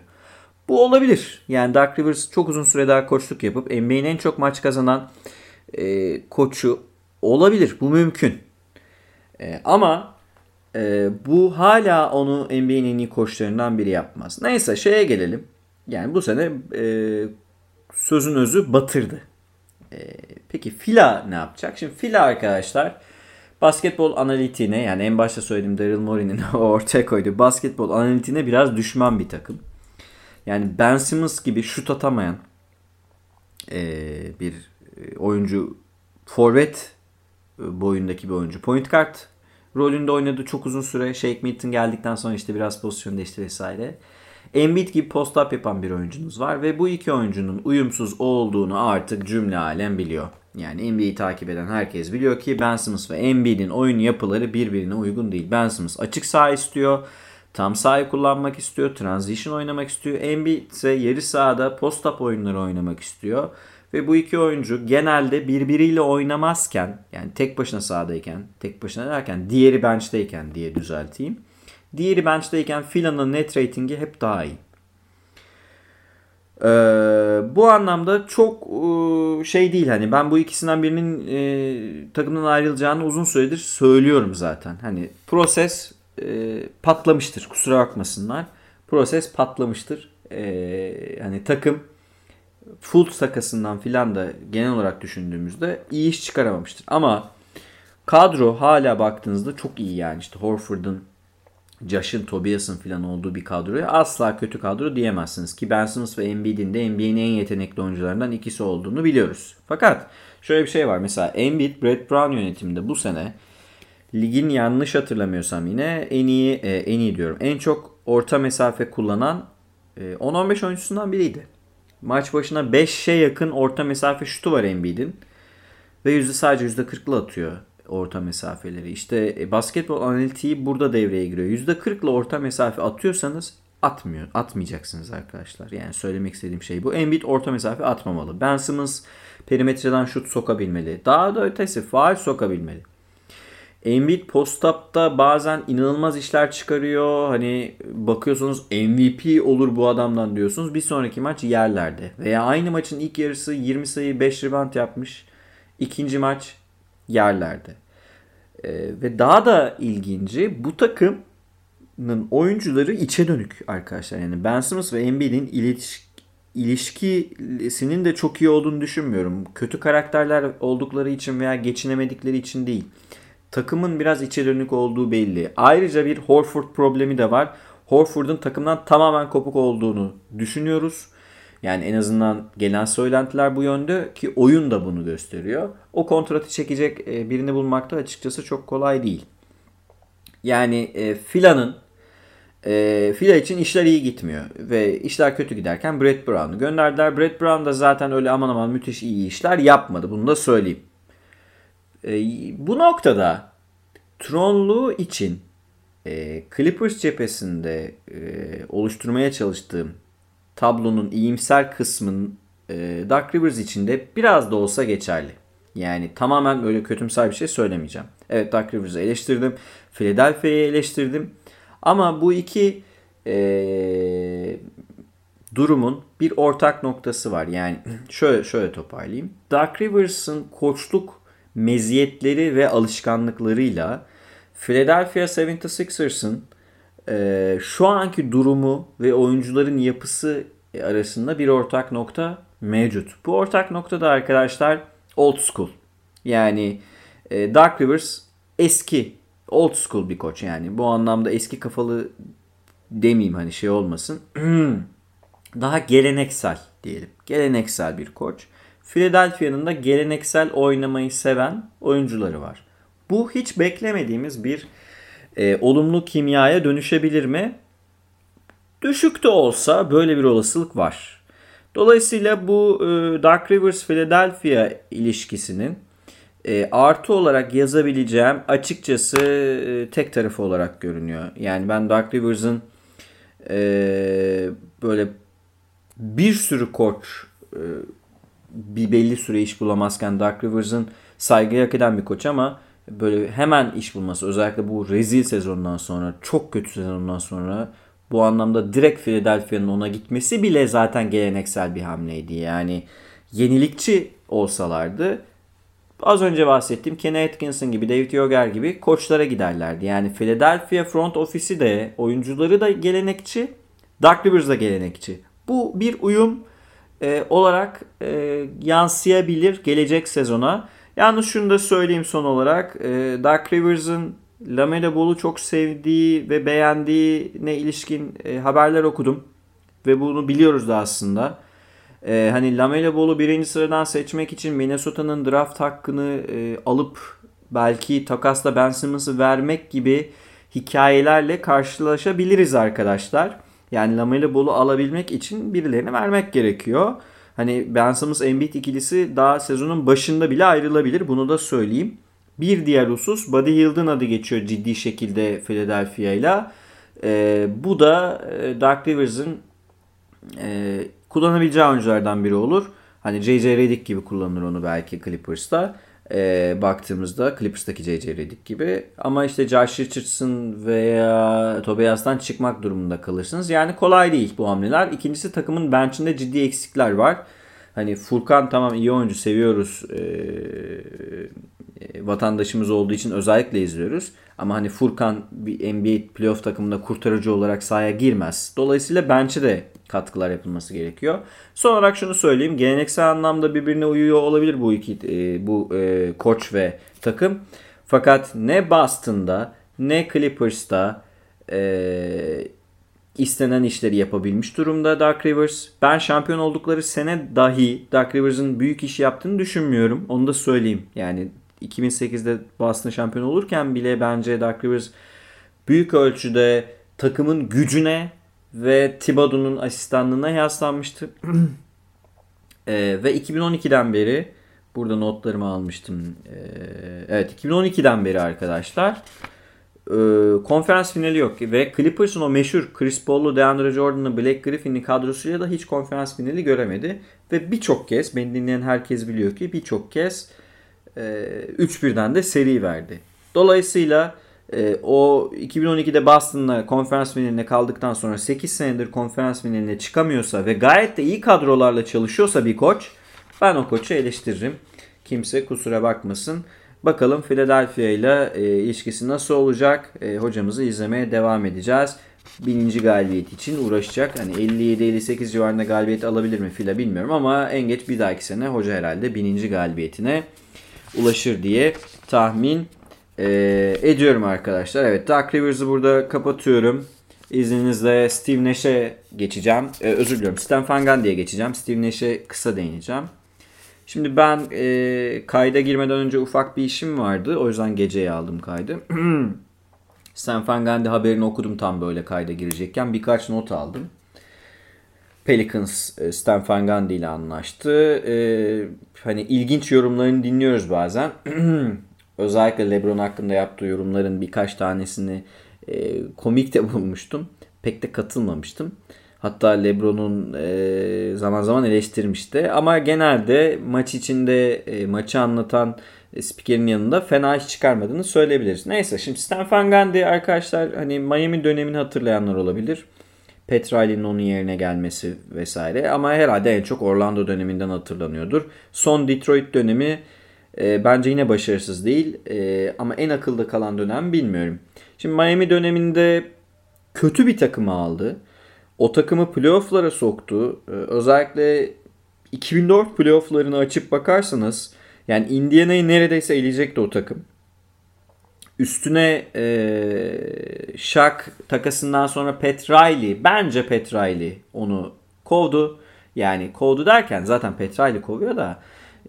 Bu olabilir. Yani Dark Rivers çok uzun süre daha koçluk yapıp NBA'nin en çok maç kazanan e, koçu olabilir. Bu mümkün. E, ama e, bu hala onu NBA'nin iyi koçlarından biri yapmaz. Neyse şeye gelelim. Yani bu sene e, sözün özü batırdı. E, peki Fila ne yapacak? Şimdi Fila arkadaşlar basketbol analitiğine yani en başta söylediğim Daryl Morey'nin [laughs] ortaya koyduğu basketbol analitiğine biraz düşman bir takım. Yani Ben Simmons gibi şut atamayan e, bir oyuncu forvet boyundaki bir oyuncu. Point guard rolünde oynadı çok uzun süre. Shake Milton geldikten sonra işte biraz pozisyon değişti vesaire. Embiid gibi post-up yapan bir oyuncunuz var ve bu iki oyuncunun uyumsuz olduğunu artık cümle alem biliyor. Yani NBA'yi takip eden herkes biliyor ki Ben Simmons ve Embiid'in oyun yapıları birbirine uygun değil. Ben Simmons açık saha istiyor. Tam sahayı kullanmak istiyor. Transition oynamak istiyor. Embiid ise yarı sahada post-up oyunları oynamak istiyor. Ve bu iki oyuncu genelde birbiriyle oynamazken yani tek başına sahadayken, tek başına derken diğeri bench'teyken diye düzelteyim. Diğeri bench'teyken filanın net ratingi hep daha iyi. Ee, bu anlamda çok e, şey değil hani ben bu ikisinden birinin e, takımdan ayrılacağını uzun süredir söylüyorum zaten. Hani proses e, patlamıştır kusura bakmasınlar. Proses patlamıştır. E, hani takım full takasından filan da genel olarak düşündüğümüzde iyi iş çıkaramamıştır. Ama kadro hala baktığınızda çok iyi yani işte Horford'un Josh'ın, Tobias'ın falan olduğu bir kadroya asla kötü kadro diyemezsiniz. Ki Ben Simmons ve Embiid'in de NBA'nin en yetenekli oyuncularından ikisi olduğunu biliyoruz. Fakat şöyle bir şey var. Mesela Embiid, Brett Brown yönetiminde bu sene ligin yanlış hatırlamıyorsam yine en iyi, e, en iyi diyorum. En çok orta mesafe kullanan 10-15 oyuncusundan biriydi. Maç başına 5'e yakın orta mesafe şutu var Embiid'in. Ve yüzde sadece %40'la atıyor orta mesafeleri. İşte e, basketbol analitiği burada devreye giriyor. %40'la orta mesafe atıyorsanız atmıyor. Atmayacaksınız arkadaşlar. Yani söylemek istediğim şey bu. Embiid orta mesafe atmamalı. Ben Simmons perimetreden şut sokabilmeli. Daha da ötesi faal sokabilmeli. Embiid post-up'ta bazen inanılmaz işler çıkarıyor. Hani bakıyorsunuz MVP olur bu adamdan diyorsunuz. Bir sonraki maç yerlerde. Veya aynı maçın ilk yarısı 20 sayı 5 rebound yapmış. İkinci maç yerlerde. Ee, ve daha da ilginci bu takımın oyuncuları içe dönük arkadaşlar. Yani Ben Simmons ve Embiid'in ilişki ilişkisinin de çok iyi olduğunu düşünmüyorum. Kötü karakterler oldukları için veya geçinemedikleri için değil. Takımın biraz içe dönük olduğu belli. Ayrıca bir Horford problemi de var. Horford'un takımdan tamamen kopuk olduğunu düşünüyoruz. Yani en azından gelen söylentiler bu yönde ki oyun da bunu gösteriyor. O kontratı çekecek e, birini bulmakta açıkçası çok kolay değil. Yani e, Fila'nın e, Fila için işler iyi gitmiyor ve işler kötü giderken Brett Brown'u gönderdiler. Brett Brown da zaten öyle aman aman müthiş iyi işler yapmadı. Bunu da söyleyeyim. E, bu noktada Tronlu için e, Clippers cephesinde e, oluşturmaya çalıştığım tablonun iyimser kısmın e, Dark Rivers için de biraz da olsa geçerli. Yani tamamen böyle kötümser bir şey söylemeyeceğim. Evet Dark Rivers'ı eleştirdim. Philadelphia'yı eleştirdim. Ama bu iki e, durumun bir ortak noktası var. Yani [clears throat] şöyle şöyle toparlayayım. Dark Rivers'ın koçluk meziyetleri ve alışkanlıklarıyla Philadelphia 76ers'ın e, şu anki durumu ve oyuncuların yapısı arasında bir ortak nokta mevcut. Bu ortak nokta da arkadaşlar old school. Yani e, Dark Rivers eski old school bir koç yani. Bu anlamda eski kafalı demeyeyim hani şey olmasın. [clears throat] Daha geleneksel diyelim. Geleneksel bir koç. Philadelphia'nın da geleneksel oynamayı seven oyuncuları var. Bu hiç beklemediğimiz bir e, olumlu kimyaya dönüşebilir mi? Düşük de olsa böyle bir olasılık var. Dolayısıyla bu e, Dark Rivers Philadelphia ilişkisinin e, artı olarak yazabileceğim açıkçası e, tek tarafı olarak görünüyor. Yani ben Dark Rivers'ın e, böyle bir sürü koç e, bir belli süre iş bulamazken Dark Rivers'ın saygı hak eden bir koç ama böyle hemen iş bulması özellikle bu rezil sezondan sonra çok kötü sezondan sonra bu anlamda direkt Philadelphia'nın ona gitmesi bile zaten geleneksel bir hamleydi. Yani yenilikçi olsalardı az önce bahsettiğim Kenny Atkinson gibi, David Yoger gibi koçlara giderlerdi. Yani Philadelphia front ofisi de, oyuncuları da gelenekçi, Dark Rivers da gelenekçi. Bu bir uyum e, olarak e, yansıyabilir gelecek sezona. Yalnız şunu da söyleyeyim son olarak. E, Dark Rivers'ın Lamela Ball'u çok sevdiği ve beğendiğine ilişkin e, haberler okudum. Ve bunu biliyoruz da aslında. E, hani Lamela Ball'u birinci sıradan seçmek için Minnesota'nın draft hakkını e, alıp belki takasla Ben Simmons'ı vermek gibi hikayelerle karşılaşabiliriz arkadaşlar. Yani Lamela Ball'u alabilmek için birilerine vermek gerekiyor. Hani Ben Simmons Embiid ikilisi daha sezonun başında bile ayrılabilir. Bunu da söyleyeyim. Bir diğer husus Buddy Hield'ın adı geçiyor ciddi şekilde Philadelphia ile. E, bu da e, Dark Rivers'ın e, kullanabileceği oyunculardan biri olur. Hani J.J. Redick gibi kullanır onu belki Clippers'ta. E, baktığımızda Clippers'taki J.J. Redick gibi. Ama işte Josh Richardson veya Tobias'tan çıkmak durumunda kalırsınız. Yani kolay değil bu hamleler. İkincisi takımın bench'inde ciddi eksikler var. Hani Furkan tamam iyi oyuncu seviyoruz. E, e, vatandaşımız olduğu için özellikle izliyoruz. Ama hani Furkan bir NBA playoff takımında kurtarıcı olarak sahaya girmez. Dolayısıyla bench'e de katkılar yapılması gerekiyor. Son olarak şunu söyleyeyim. Geleneksel anlamda birbirine uyuyor olabilir bu iki e, bu e, koç ve takım. Fakat ne Boston'da ne Clippers'ta e, istenen işleri yapabilmiş durumda Dark Rivers. Ben şampiyon oldukları sene dahi Dark Rivers'ın büyük iş yaptığını düşünmüyorum. Onu da söyleyeyim. Yani 2008'de Boston şampiyon olurken bile bence Dark Rivers büyük ölçüde takımın gücüne ve Thibodeau'nun asistanlığına yaslanmıştı. [clears throat] e, ve 2012'den beri burada notlarımı almıştım. E, evet 2012'den beri arkadaşlar e, konferans finali yok ve Clippers'ın o meşhur Chris Paul'lu, DeAndre Jordan'lı, Black Griffin'li kadrosuyla da hiç konferans finali göremedi. Ve birçok kez, beni dinleyen herkes biliyor ki birçok kez e, 3-1'den de seri verdi. Dolayısıyla e, o 2012'de Boston'la konferans finaline kaldıktan sonra 8 senedir konferans finaline çıkamıyorsa ve gayet de iyi kadrolarla çalışıyorsa bir koç ben o koçu eleştiririm. Kimse kusura bakmasın. Bakalım Philadelphia ile e, ilişkisi nasıl olacak? E, hocamızı izlemeye devam edeceğiz. Bininci galibiyet için uğraşacak. Hani 57-58 civarında galibiyet alabilir mi Fila bilmiyorum ama en geç bir dahaki sene hoca herhalde bininci galibiyetine ulaşır diye tahmin e, ediyorum arkadaşlar. Evet Dark Rivers'ı burada kapatıyorum. İzninizle Steve Nash'e geçeceğim. E, özür diliyorum. Stan Van Gundy'ye geçeceğim. Steve Nash'e kısa değineceğim. Şimdi ben e, kayda girmeden önce ufak bir işim vardı. O yüzden geceye aldım kaydı. [clears throat] Stan Van Gundy haberini okudum tam böyle kayda girecekken. Birkaç not aldım. Pelicans e, Stan Van Gundy ile anlaştı. E, hani ilginç yorumlarını dinliyoruz bazen. [clears throat] Özellikle LeBron hakkında yaptığı yorumların birkaç tanesini e, komik de [laughs] bulmuştum. Pek de katılmamıştım. Hatta LeBron'un e, zaman zaman eleştirmişti. Ama genelde maç içinde e, maçı anlatan e, spikerin yanında fena iş çıkarmadığını söyleyebiliriz. Neyse şimdi Stan Van Gundy arkadaşlar hani Miami dönemini hatırlayanlar olabilir. Pat Riley'nin onun yerine gelmesi vesaire. Ama herhalde en çok Orlando döneminden hatırlanıyordur. Son Detroit dönemi e, bence yine başarısız değil. E, ama en akılda kalan dönem bilmiyorum. Şimdi Miami döneminde kötü bir takımı aldı. O takımı playofflara soktu. E, özellikle 2004 playofflarını açıp bakarsanız yani Indiana'yı neredeyse eleyecekti o takım. Üstüne e, Shaq takasından sonra Pat Riley, bence Pat Riley onu kovdu. Yani kovdu derken zaten Pat Riley kovuyor da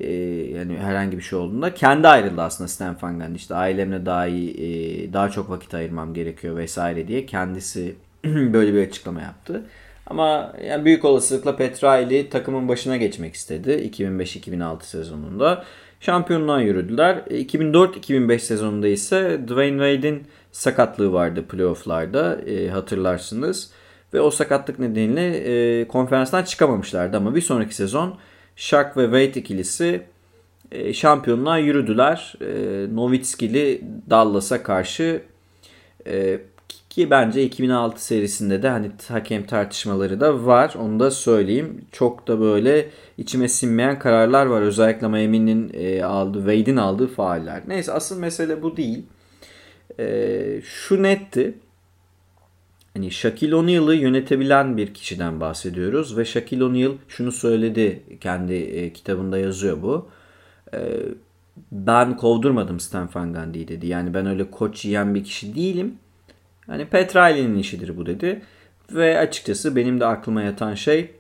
e, yani herhangi bir şey olduğunda kendi ayrıldı aslında Stan Van Gundy. İşte ailemle daha iyi, e, daha çok vakit ayırmam gerekiyor vesaire diye kendisi [clears throat] böyle bir açıklama yaptı. Ama yani büyük olasılıkla Pat Riley takımın başına geçmek istedi 2005-2006 sezonunda. Şampiyonluğa yürüdüler. 2004-2005 sezonunda ise Dwayne Wade'in sakatlığı vardı playofflarda e, hatırlarsınız. Ve o sakatlık nedeniyle e, konferanstan çıkamamışlardı ama bir sonraki sezon Shaq ve Wade ikilisi e, şampiyonluğa yürüdüler. E, Nowitzki'li Dallas'a karşı e, ki bence 2006 serisinde de hani hakem tartışmaları da var. Onu da söyleyeyim. Çok da böyle içime sinmeyen kararlar var. Özellikle Miami'nin e, aldığı, Wade'in aldığı faaller. Neyse asıl mesele bu değil. E, şu netti. Hani Shaquille O'Neal'ı yönetebilen bir kişiden bahsediyoruz. Ve Shaquille O'Neal şunu söyledi. Kendi e, kitabında yazıyor bu. E, ben kovdurmadım Stan Van Gundy'yi dedi. Yani ben öyle koç yiyen bir kişi değilim Hani Petrali'nin işidir bu dedi. Ve açıkçası benim de aklıma yatan şey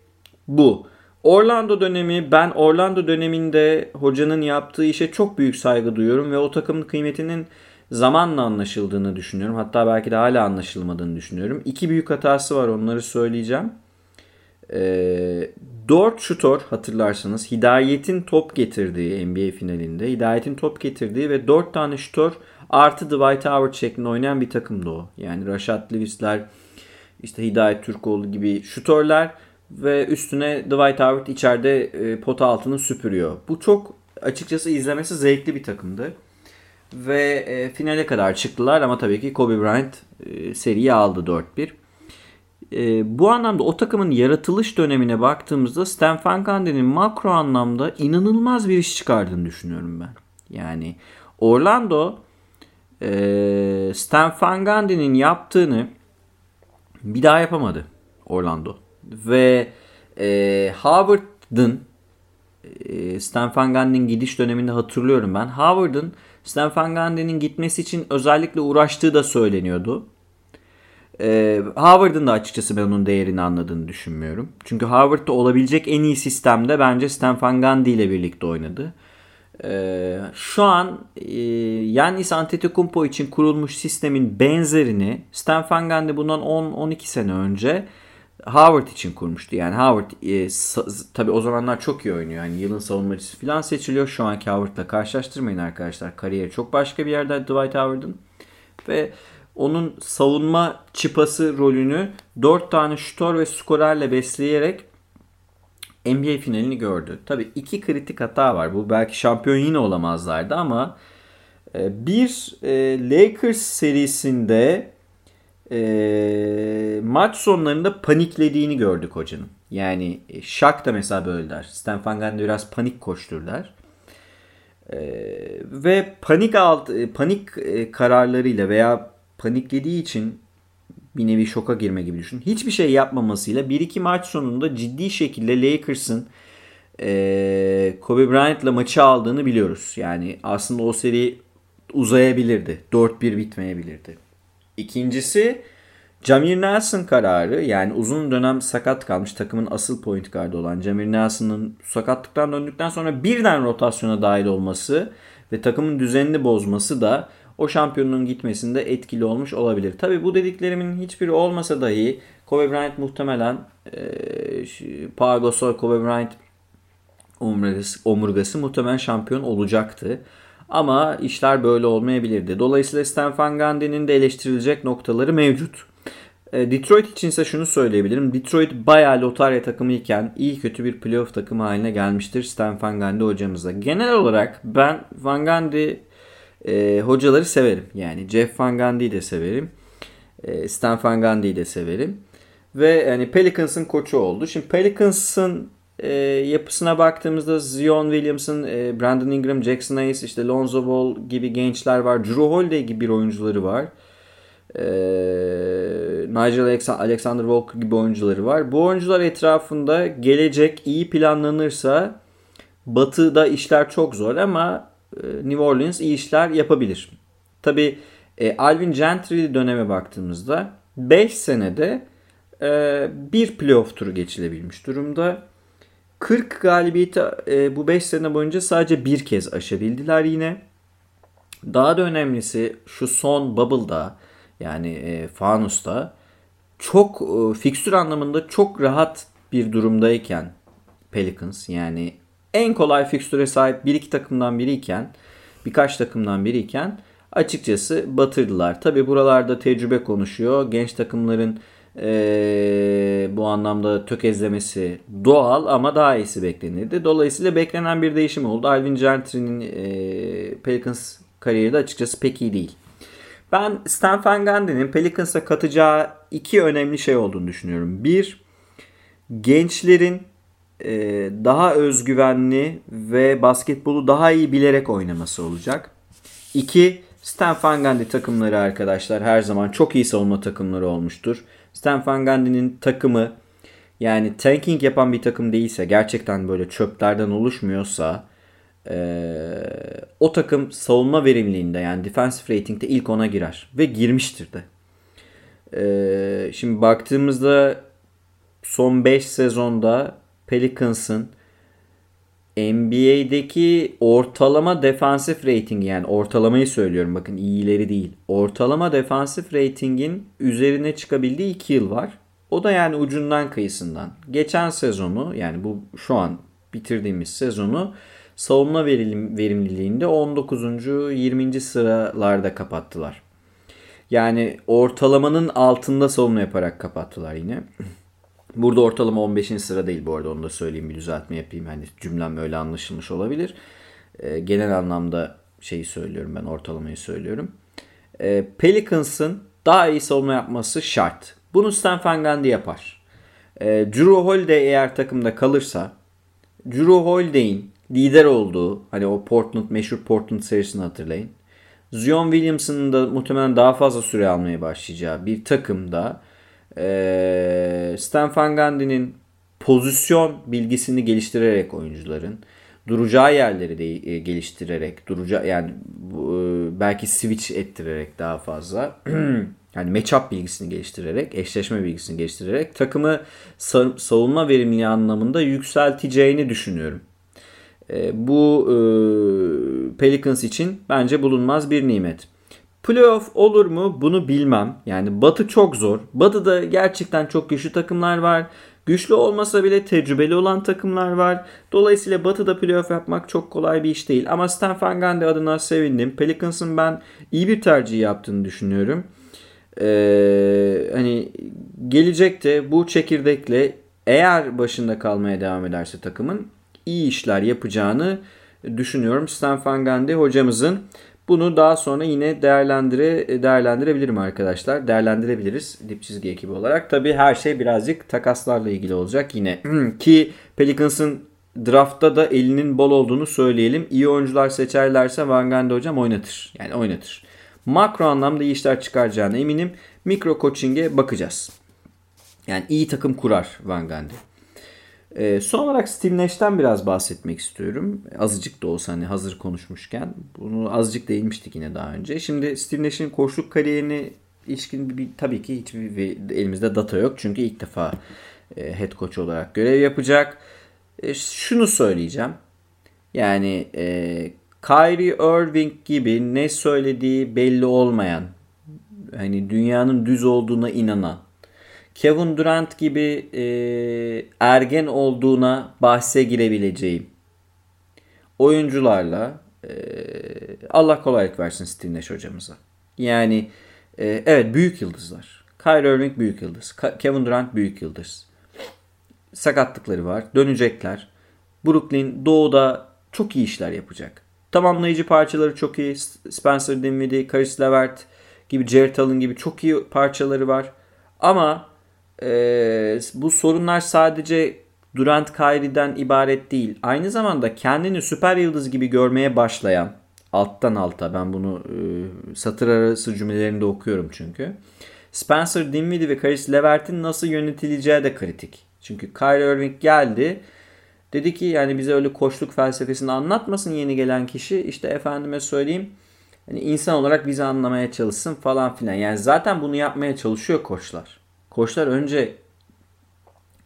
bu. Orlando dönemi ben Orlando döneminde hocanın yaptığı işe çok büyük saygı duyuyorum ve o takımın kıymetinin zamanla anlaşıldığını düşünüyorum. Hatta belki de hala anlaşılmadığını düşünüyorum. İki büyük hatası var onları söyleyeceğim. E, 4 şutör hatırlarsanız Hidayet'in top getirdiği NBA finalinde Hidayet'in top getirdiği ve 4 tane şutör artı Dwight Howard şeklinde oynayan bir takımdı o. Yani Rashad Lewis'ler işte Hidayet Türkoğlu gibi şutörler ve üstüne Dwight Howard içeride e, pota altını süpürüyor. Bu çok açıkçası izlemesi zevkli bir takımdı. Ve e, finale kadar çıktılar ama tabii ki Kobe Bryant e, seriyi aldı 4-1. E, bu anlamda o takımın yaratılış dönemine baktığımızda Stan Van Gundy'nin makro anlamda inanılmaz bir iş çıkardığını düşünüyorum ben. Yani Orlando e, Stan Van Gundy'nin yaptığını bir daha yapamadı Orlando. Ve e, Howard'ın Stan Van Gundy'nin gidiş döneminde hatırlıyorum ben. Howard'ın Stan Van Gundy'nin gitmesi için özellikle uğraştığı da söyleniyordu. Ee, Howard'ın da açıkçası ben onun değerini anladığını düşünmüyorum. Çünkü Howard'da olabilecek en iyi sistemde bence Stan Van Gundy ile birlikte oynadı. Ee, şu an e, Yannis Antetokounmpo için kurulmuş sistemin benzerini Stan Van Gundy bundan 10-12 sene önce Howard için kurmuştu. Yani Howard e, tabi o zamanlar çok iyi oynuyor. Yani yılın savunmacısı falan seçiliyor. Şu anki Howard'la karşılaştırmayın arkadaşlar. Kariyeri çok başka bir yerde Dwight Howard'ın. Ve onun savunma çıpası rolünü 4 tane şutör ve skorerle besleyerek NBA finalini gördü. Tabi iki kritik hata var. Bu belki şampiyon yine olamazlardı ama e, bir e, Lakers serisinde e, maç sonlarında paniklediğini gördük hocanın. Yani Shaq da mesela böyle der. Stan Van Gundy biraz panik koştur der. ve panik alt, panik kararlarıyla veya paniklediği için bir nevi şoka girme gibi düşün. Hiçbir şey yapmamasıyla 1-2 maç sonunda ciddi şekilde Lakers'ın e, Kobe Bryant'la maçı aldığını biliyoruz. Yani aslında o seri uzayabilirdi. 4-1 bitmeyebilirdi. İkincisi Jamir Nelson kararı yani uzun dönem sakat kalmış takımın asıl point guard olan Jamir Nelson'ın sakatlıktan döndükten sonra birden rotasyona dahil olması ve takımın düzenini bozması da o şampiyonluğun gitmesinde etkili olmuş olabilir. Tabi bu dediklerimin hiçbiri olmasa dahi Kobe Bryant muhtemelen e, Pau Kobe Bryant omurgası, omurgası muhtemelen şampiyon olacaktı. Ama işler böyle olmayabilirdi. Dolayısıyla Stan Van Gundy'nin de eleştirilecek noktaları mevcut. E, Detroit için ise şunu söyleyebilirim. Detroit bayağı lotarya takımı iken iyi kötü bir playoff takımı haline gelmiştir Stan Van Gundy hocamıza. Genel olarak ben Van Gundy e, hocaları severim. Yani Jeff Van Gundy'yi de severim. E, Stan Van Gundy'yi de severim. Ve yani Pelicans'ın koçu oldu. Şimdi Pelicans'ın e, yapısına baktığımızda Zion Williamson, e, Brandon Ingram, Jackson Hayes, işte Lonzo Ball gibi gençler var. Drew Holiday gibi bir oyuncuları var. E, Nigel Alexander Walker gibi oyuncuları var. Bu oyuncular etrafında gelecek iyi planlanırsa Batı'da işler çok zor ama e, New Orleans iyi işler yapabilir. Tabi e, Alvin Gentry döneme baktığımızda 5 senede e, bir playoff turu geçilebilmiş durumda. 40 galibiyeti e, bu 5 sene boyunca sadece bir kez aşabildiler yine. Daha da önemlisi şu son bubble'da yani e, Fanus'ta çok e, fikstür anlamında çok rahat bir durumdayken Pelicans yani en kolay fikstüre sahip bir iki takımdan biriyken birkaç takımdan biriyken açıkçası batırdılar. Tabi buralarda tecrübe konuşuyor. Genç takımların e, bu anlamda tökezlemesi doğal ama daha iyisi beklenirdi. Dolayısıyla beklenen bir değişim oldu. Alvin Gentry'nin e, Pelicans kariyeri de açıkçası pek iyi değil. Ben Stan Van Gundy'nin Pelicans'a katacağı iki önemli şey olduğunu düşünüyorum. Bir, gençlerin e, daha özgüvenli ve basketbolu daha iyi bilerek oynaması olacak. İki, Stan Van Gundy takımları arkadaşlar her zaman çok iyi savunma takımları olmuştur. Stan Van Gundy'nin takımı yani tanking yapan bir takım değilse gerçekten böyle çöplerden oluşmuyorsa e, o takım savunma verimliliğinde yani defensive rating'de ilk ona girer ve girmiştir de. E, şimdi baktığımızda son 5 sezonda Pelicans'ın NBA'deki ortalama defansif rating yani ortalamayı söylüyorum bakın iyileri değil. Ortalama defansif ratingin üzerine çıkabildiği 2 yıl var. O da yani ucundan kıyısından. Geçen sezonu yani bu şu an bitirdiğimiz sezonu savunma verimliliğinde 19. 20. sıralarda kapattılar. Yani ortalamanın altında savunma yaparak kapattılar yine. [laughs] Burada ortalama 15. sıra değil bu arada onu da söyleyeyim bir düzeltme yapayım. Hani cümlem öyle anlaşılmış olabilir. E, genel anlamda şeyi söylüyorum ben ortalamayı söylüyorum. E, Pelicans'ın daha iyi savunma yapması şart. Bunu Stan Van Gundy yapar. E, Drew Holiday eğer takımda kalırsa Drew Holiday'in lider olduğu hani o Portland meşhur Portland serisini hatırlayın. Zion Williamson'ın da muhtemelen daha fazla süre almaya başlayacağı bir takımda e, Stan Van Gundy'nin pozisyon bilgisini geliştirerek oyuncuların duracağı yerleri de e, geliştirerek duracağı yani e, belki switch ettirerek daha fazla [clears throat] yani matchup bilgisini geliştirerek, eşleşme bilgisini geliştirerek takımı savunma verimliliği anlamında yükselteceğini düşünüyorum. E, bu Pelicans için bence bulunmaz bir nimet. Playoff olur mu bunu bilmem. Yani Batı çok zor. Batı'da gerçekten çok güçlü takımlar var. Güçlü olmasa bile tecrübeli olan takımlar var. Dolayısıyla Batı'da playoff yapmak çok kolay bir iş değil. Ama Stan Van Gundy adına sevindim. Pelicans'ın ben iyi bir tercih yaptığını düşünüyorum. Ee, hani gelecekte bu çekirdekle eğer başında kalmaya devam ederse takımın iyi işler yapacağını düşünüyorum. Stan Van Gundy hocamızın bunu daha sonra yine değerlendire değerlendirebilirim arkadaşlar. Değerlendirebiliriz dip çizgi ekibi olarak. Tabii her şey birazcık takaslarla ilgili olacak yine. Ki Pelicans'ın draftta da elinin bol olduğunu söyleyelim. İyi oyuncular seçerlerse Van Gundy hocam oynatır. Yani oynatır. Makro anlamda iyi işler çıkaracağına eminim. Mikro coaching'e bakacağız. Yani iyi takım kurar Van Gundy. E, son olarak Steve Nash'ten biraz bahsetmek istiyorum. Azıcık da olsa hani hazır konuşmuşken. Bunu azıcık değinmiştik yine daha önce. Şimdi Steve Nash'in koçluk kariyerini ilişkin bir, tabii ki hiçbir elimizde data yok. Çünkü ilk defa e, head coach olarak görev yapacak. E, şunu söyleyeceğim. Yani e, Kyrie Irving gibi ne söylediği belli olmayan, hani dünyanın düz olduğuna inanan, Kevin Durant gibi e, ergen olduğuna bahse girebileceğim oyuncularla e, Allah kolaylık versin Steve Nash hocamıza. Yani e, evet büyük yıldızlar. Kyrie Irving büyük yıldız. Kevin Durant büyük yıldız. Sakatlıkları var. Dönecekler. Brooklyn doğuda çok iyi işler yapacak. Tamamlayıcı parçaları çok iyi. Spencer Dinwiddie, Caris LeVert gibi, Jared Allen gibi çok iyi parçaları var. Ama e, bu sorunlar sadece Durant Kyrie'den ibaret değil. Aynı zamanda kendini süper yıldız gibi görmeye başlayan alttan alta ben bunu e, satır arası cümlelerinde okuyorum çünkü. Spencer Dinwiddie ve Caris LeVert'in nasıl yönetileceği de kritik. Çünkü Kyrie Irving geldi. Dedi ki yani bize öyle koçluk felsefesini anlatmasın yeni gelen kişi. İşte efendime söyleyeyim. Hani insan olarak bizi anlamaya çalışsın falan filan. Yani zaten bunu yapmaya çalışıyor koçlar. Koçlar önce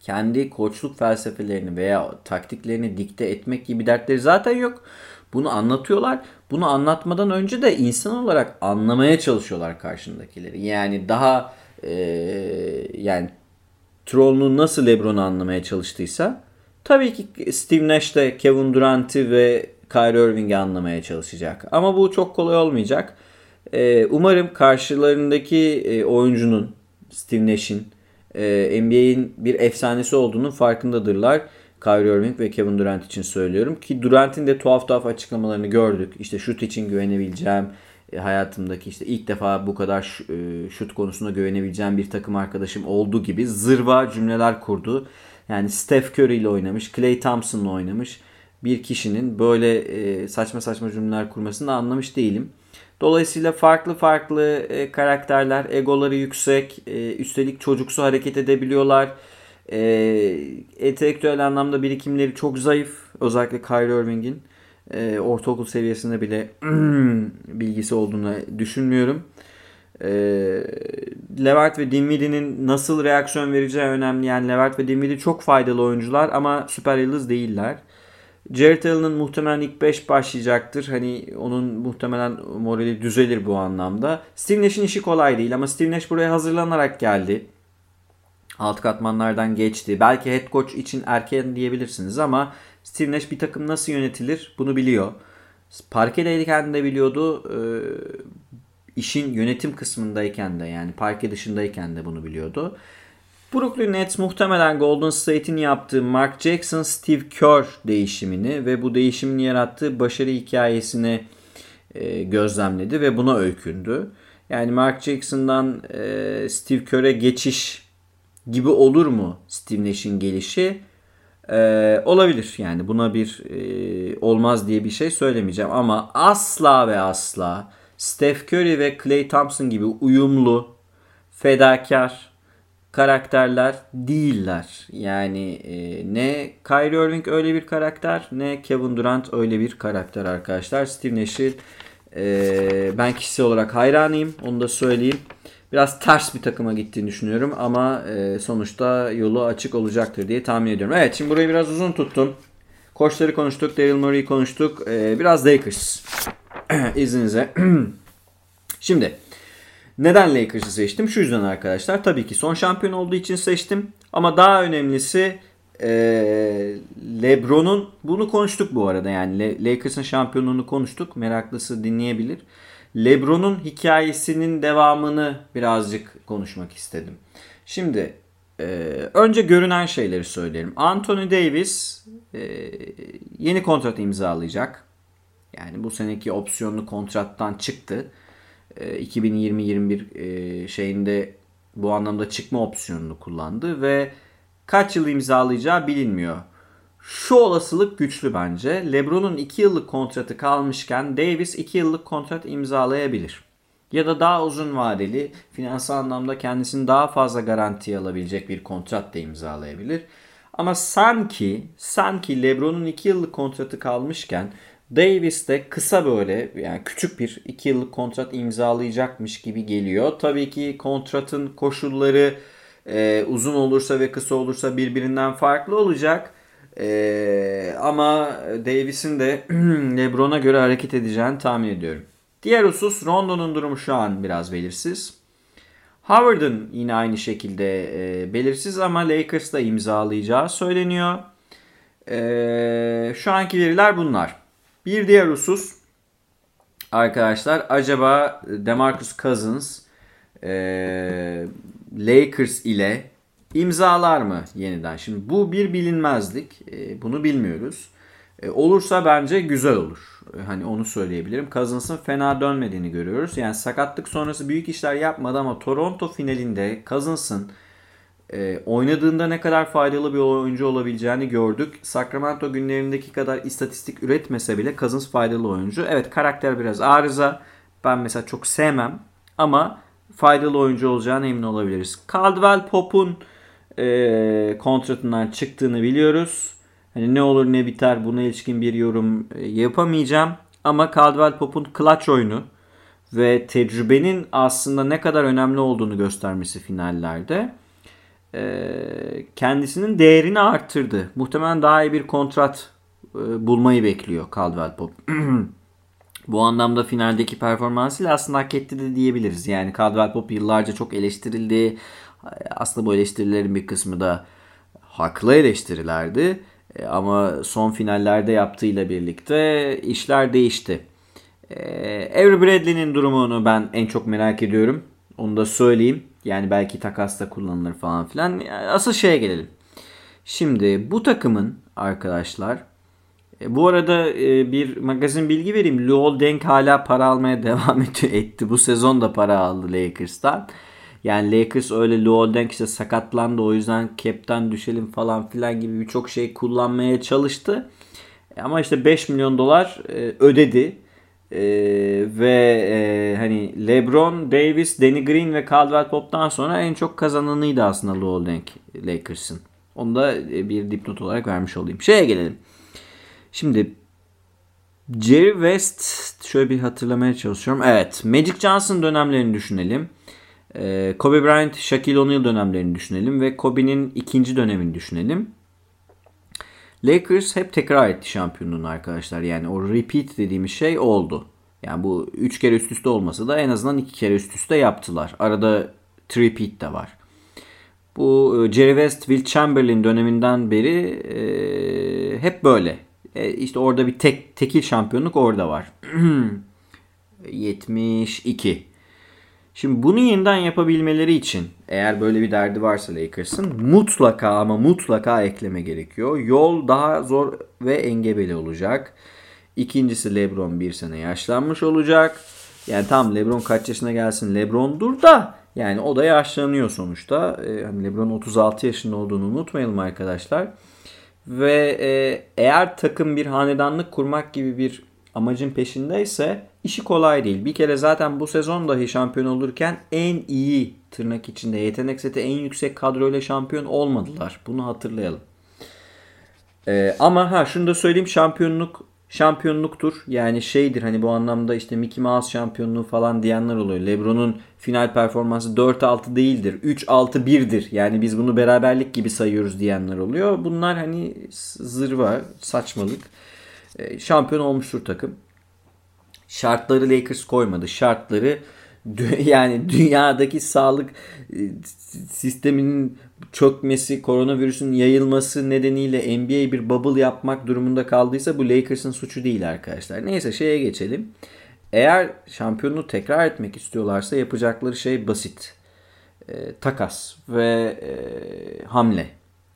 kendi koçluk felsefelerini veya taktiklerini dikte etmek gibi dertleri zaten yok. Bunu anlatıyorlar. Bunu anlatmadan önce de insan olarak anlamaya çalışıyorlar karşındakileri. Yani daha e, yani Troll'un nasıl LeBron'u anlamaya çalıştıysa tabii ki Steve Nash de Kevin Durant'i ve Kyrie Irving'i anlamaya çalışacak. Ama bu çok kolay olmayacak. E, umarım karşılarındaki e, oyuncunun Steve Nash'in e, NBA'in bir efsanesi olduğunun farkındadırlar. Kyrie Irving ve Kevin Durant için söylüyorum. Ki Durant'in de tuhaf tuhaf açıklamalarını gördük. İşte şut için güvenebileceğim, e, hayatımdaki işte ilk defa bu kadar e, şut konusunda güvenebileceğim bir takım arkadaşım olduğu gibi zırva cümleler kurdu. Yani Steph Curry ile oynamış, Clay Thompson'la oynamış bir kişinin böyle e, saçma saçma cümleler kurmasını anlamış değilim. Dolayısıyla farklı farklı e, karakterler, egoları yüksek, e, üstelik çocuksu hareket edebiliyorlar. E, entelektüel anlamda birikimleri çok zayıf. Özellikle Kyrie Irving'in e, ortaokul seviyesinde bile [clears throat] bilgisi olduğunu düşünmüyorum. E, Levert ve Dinwiddie'nin nasıl reaksiyon vereceği önemli. Yani Levert ve Dinwiddie çok faydalı oyuncular ama süper yıldız değiller. Jared Allen'ın muhtemelen ilk 5 başlayacaktır. Hani onun muhtemelen morali düzelir bu anlamda. Steve Nash'in işi kolay değil ama Steve Nash buraya hazırlanarak geldi. Alt katmanlardan geçti. Belki head coach için erken diyebilirsiniz ama Steve Nash bir takım nasıl yönetilir bunu biliyor. Parkedeyken de biliyordu. E, işin yönetim kısmındayken de yani parke dışındayken de bunu biliyordu. Brooklyn Nets muhtemelen Golden State'in yaptığı Mark Jackson, Steve Kerr değişimini ve bu değişimin yarattığı başarı hikayesini e, gözlemledi ve buna öykündü. Yani Mark Jackson'dan e, Steve Kerr'e geçiş gibi olur mu Steve Nash'in gelişi? E, olabilir yani buna bir e, olmaz diye bir şey söylemeyeceğim ama asla ve asla Steph Curry ve Clay Thompson gibi uyumlu, fedakar, karakterler değiller. Yani e, ne Kyrie Irving öyle bir karakter ne Kevin Durant öyle bir karakter arkadaşlar. Steve Nash'i e, ben kişisel olarak hayranıyım. Onu da söyleyeyim. Biraz ters bir takıma gittiğini düşünüyorum ama e, sonuçta yolu açık olacaktır diye tahmin ediyorum. Evet şimdi burayı biraz uzun tuttum. Koçları konuştuk, Daryl Morey'i konuştuk. E, biraz Lakers [clears throat] izninizle. [clears throat] Şimdi neden Lakers'ı seçtim? Şu yüzden arkadaşlar. Tabii ki son şampiyon olduğu için seçtim. Ama daha önemlisi e, LeBron'un bunu konuştuk bu arada yani Lakers'ın şampiyonluğunu konuştuk. Meraklısı dinleyebilir. LeBron'un hikayesinin devamını birazcık konuşmak istedim. Şimdi e, önce görünen şeyleri söyleyelim. Anthony Davis e, yeni kontrat imzalayacak. Yani bu seneki opsiyonlu kontrattan çıktı. E, 2020-21 e, şeyinde bu anlamda çıkma opsiyonunu kullandı ve kaç yıl imzalayacağı bilinmiyor. Şu olasılık güçlü bence. LeBron'un 2 yıllık kontratı kalmışken Davis 2 yıllık kontrat imzalayabilir. Ya da daha uzun vadeli, finansal anlamda kendisini daha fazla garantiye alabilecek bir kontrat da imzalayabilir. Ama sanki, sanki LeBron'un 2 yıllık kontratı kalmışken Davis de kısa böyle yani küçük bir 2 yıllık kontrat imzalayacakmış gibi geliyor. Tabii ki kontratın koşulları e, uzun olursa ve kısa olursa birbirinden farklı olacak. E, ama Davis'in de [clears throat] LeBron'a göre hareket edeceğini tahmin ediyorum. Diğer husus Rondo'nun durumu şu an biraz belirsiz. Howard'ın yine aynı şekilde e, belirsiz ama Lakers'ta imzalayacağı söyleniyor. E, şu anki veriler bunlar. Bir diğer husus arkadaşlar acaba DeMarcus Cousins e, Lakers ile imzalar mı yeniden? Şimdi bu bir bilinmezlik. E, bunu bilmiyoruz. E, olursa bence güzel olur. E, hani onu söyleyebilirim. Cousins'ın fena dönmediğini görüyoruz. Yani sakatlık sonrası büyük işler yapmadı ama Toronto finalinde Cousins'ın e, oynadığında ne kadar faydalı bir oyuncu olabileceğini gördük. Sacramento günlerindeki kadar istatistik üretmese bile Cousins faydalı oyuncu. Evet karakter biraz arıza. Ben mesela çok sevmem ama faydalı oyuncu olacağına emin olabiliriz. Caldwell Pop'un e, kontratından çıktığını biliyoruz. Hani ne olur ne biter buna ilişkin bir yorum e, yapamayacağım. Ama Caldwell Pop'un clutch oyunu ve tecrübenin aslında ne kadar önemli olduğunu göstermesi finallerde kendisinin değerini arttırdı. Muhtemelen daha iyi bir kontrat e, bulmayı bekliyor Caldwell Pop. [clears throat] Bu anlamda finaldeki performansıyla aslında hak etti de diyebiliriz. Yani Caldwell Pop yıllarca çok eleştirildi. Aslında bu eleştirilerin bir kısmı da haklı eleştirilerdi. E, ama son finallerde yaptığıyla birlikte işler değişti. E, Avery Bradley'nin durumunu ben en çok merak ediyorum. Onu da söyleyeyim. Yani belki takasta kullanılır falan filan. Asıl şeye gelelim. Şimdi bu takımın arkadaşlar e, bu arada e, bir magazin bilgi vereyim. Luol Deng hala para almaya [laughs] devam etti. Bu sezon da para aldı Lakers'tan. Yani Lakers öyle Luol Deng işte sakatlandı o yüzden cap'ten düşelim falan filan gibi birçok şey kullanmaya çalıştı. E, ama işte 5 milyon dolar ödedi. Ve hani LeBron, Davis, Danny Green ve Caldwell Pop'tan sonra en çok kazananıydı aslında Luol Deng Lakers'ın. Onu da bir dipnot olarak vermiş olayım. Şeye gelelim. Şimdi Jerry West şöyle bir hatırlamaya çalışıyorum. Evet Magic Johnson dönemlerini düşünelim. Ee, Kobe Bryant, Shaquille O'Neal dönemlerini düşünelim ve Kobe'nin ikinci dönemini düşünelim. Lakers hep tekrar etti şampiyonluğunu arkadaşlar. Yani o repeat dediğimiz şey oldu. Yani bu üç kere üst üste olmasa da en azından iki kere üst üste yaptılar. Arada repeat de var. Bu e, Jerry West, Will Chamberlain döneminden beri e, hep böyle. E, işte orada bir tek tekil şampiyonluk orada var. [clears throat] 72. Şimdi bunu yeniden yapabilmeleri için eğer böyle bir derdi varsa Lakers'ın mutlaka ama mutlaka ekleme gerekiyor. Yol daha zor ve engebeli olacak. İkincisi LeBron bir sene yaşlanmış olacak. Yani tam LeBron kaç yaşına gelsin LeBron'dur da yani o da yaşlanıyor sonuçta. Ee, hani LeBron 36 yaşında olduğunu unutmayalım arkadaşlar. Ve e, eğer takım bir hanedanlık kurmak gibi bir amacın peşindeyse işi kolay değil. Bir kere zaten bu sezon dahi şampiyon olurken en iyi tırnak içinde yetenek seti en yüksek kadroyla şampiyon olmadılar. Bunu hatırlayalım. Ee, ama ha şunu da söyleyeyim şampiyonluk şampiyonluktur. Yani şeydir hani bu anlamda işte Mickey Mouse şampiyonluğu falan diyenler oluyor. LeBron'un final performansı 4-6 değildir. 3-6-1'dir. Yani biz bunu beraberlik gibi sayıyoruz diyenler oluyor. Bunlar hani zırva, saçmalık. Şampiyon olmuştur takım. Şartları Lakers koymadı. Şartları [laughs] yani dünyadaki sağlık e, sisteminin çökmesi, koronavirüsün yayılması nedeniyle NBA bir bubble yapmak durumunda kaldıysa bu Lakers'ın suçu değil arkadaşlar. Neyse şeye geçelim. Eğer şampiyonluğu tekrar etmek istiyorlarsa yapacakları şey basit. E, takas ve e, hamle.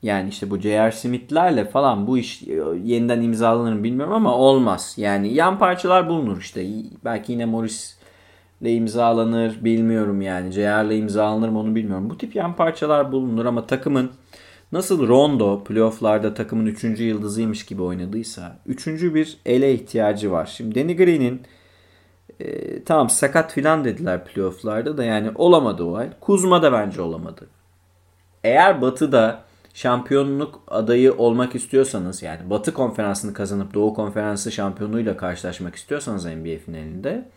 Yani işte bu J.R. Smith'lerle falan bu iş e, yeniden imzalanır mı bilmiyorum ama olmaz. Yani yan parçalar bulunur işte. Belki yine Morris ile imzalanır bilmiyorum yani. JR ile imzalanır mı onu bilmiyorum. Bu tip yan parçalar bulunur ama takımın nasıl Rondo playofflarda takımın 3. yıldızıymış gibi oynadıysa 3. bir ele ihtiyacı var. Şimdi Danny Green'in e, tamam sakat filan dediler playofflarda da yani olamadı o ay. Kuzma da bence olamadı. Eğer Batı'da şampiyonluk adayı olmak istiyorsanız yani Batı konferansını kazanıp Doğu konferansı şampiyonluğuyla karşılaşmak istiyorsanız NBA finalinde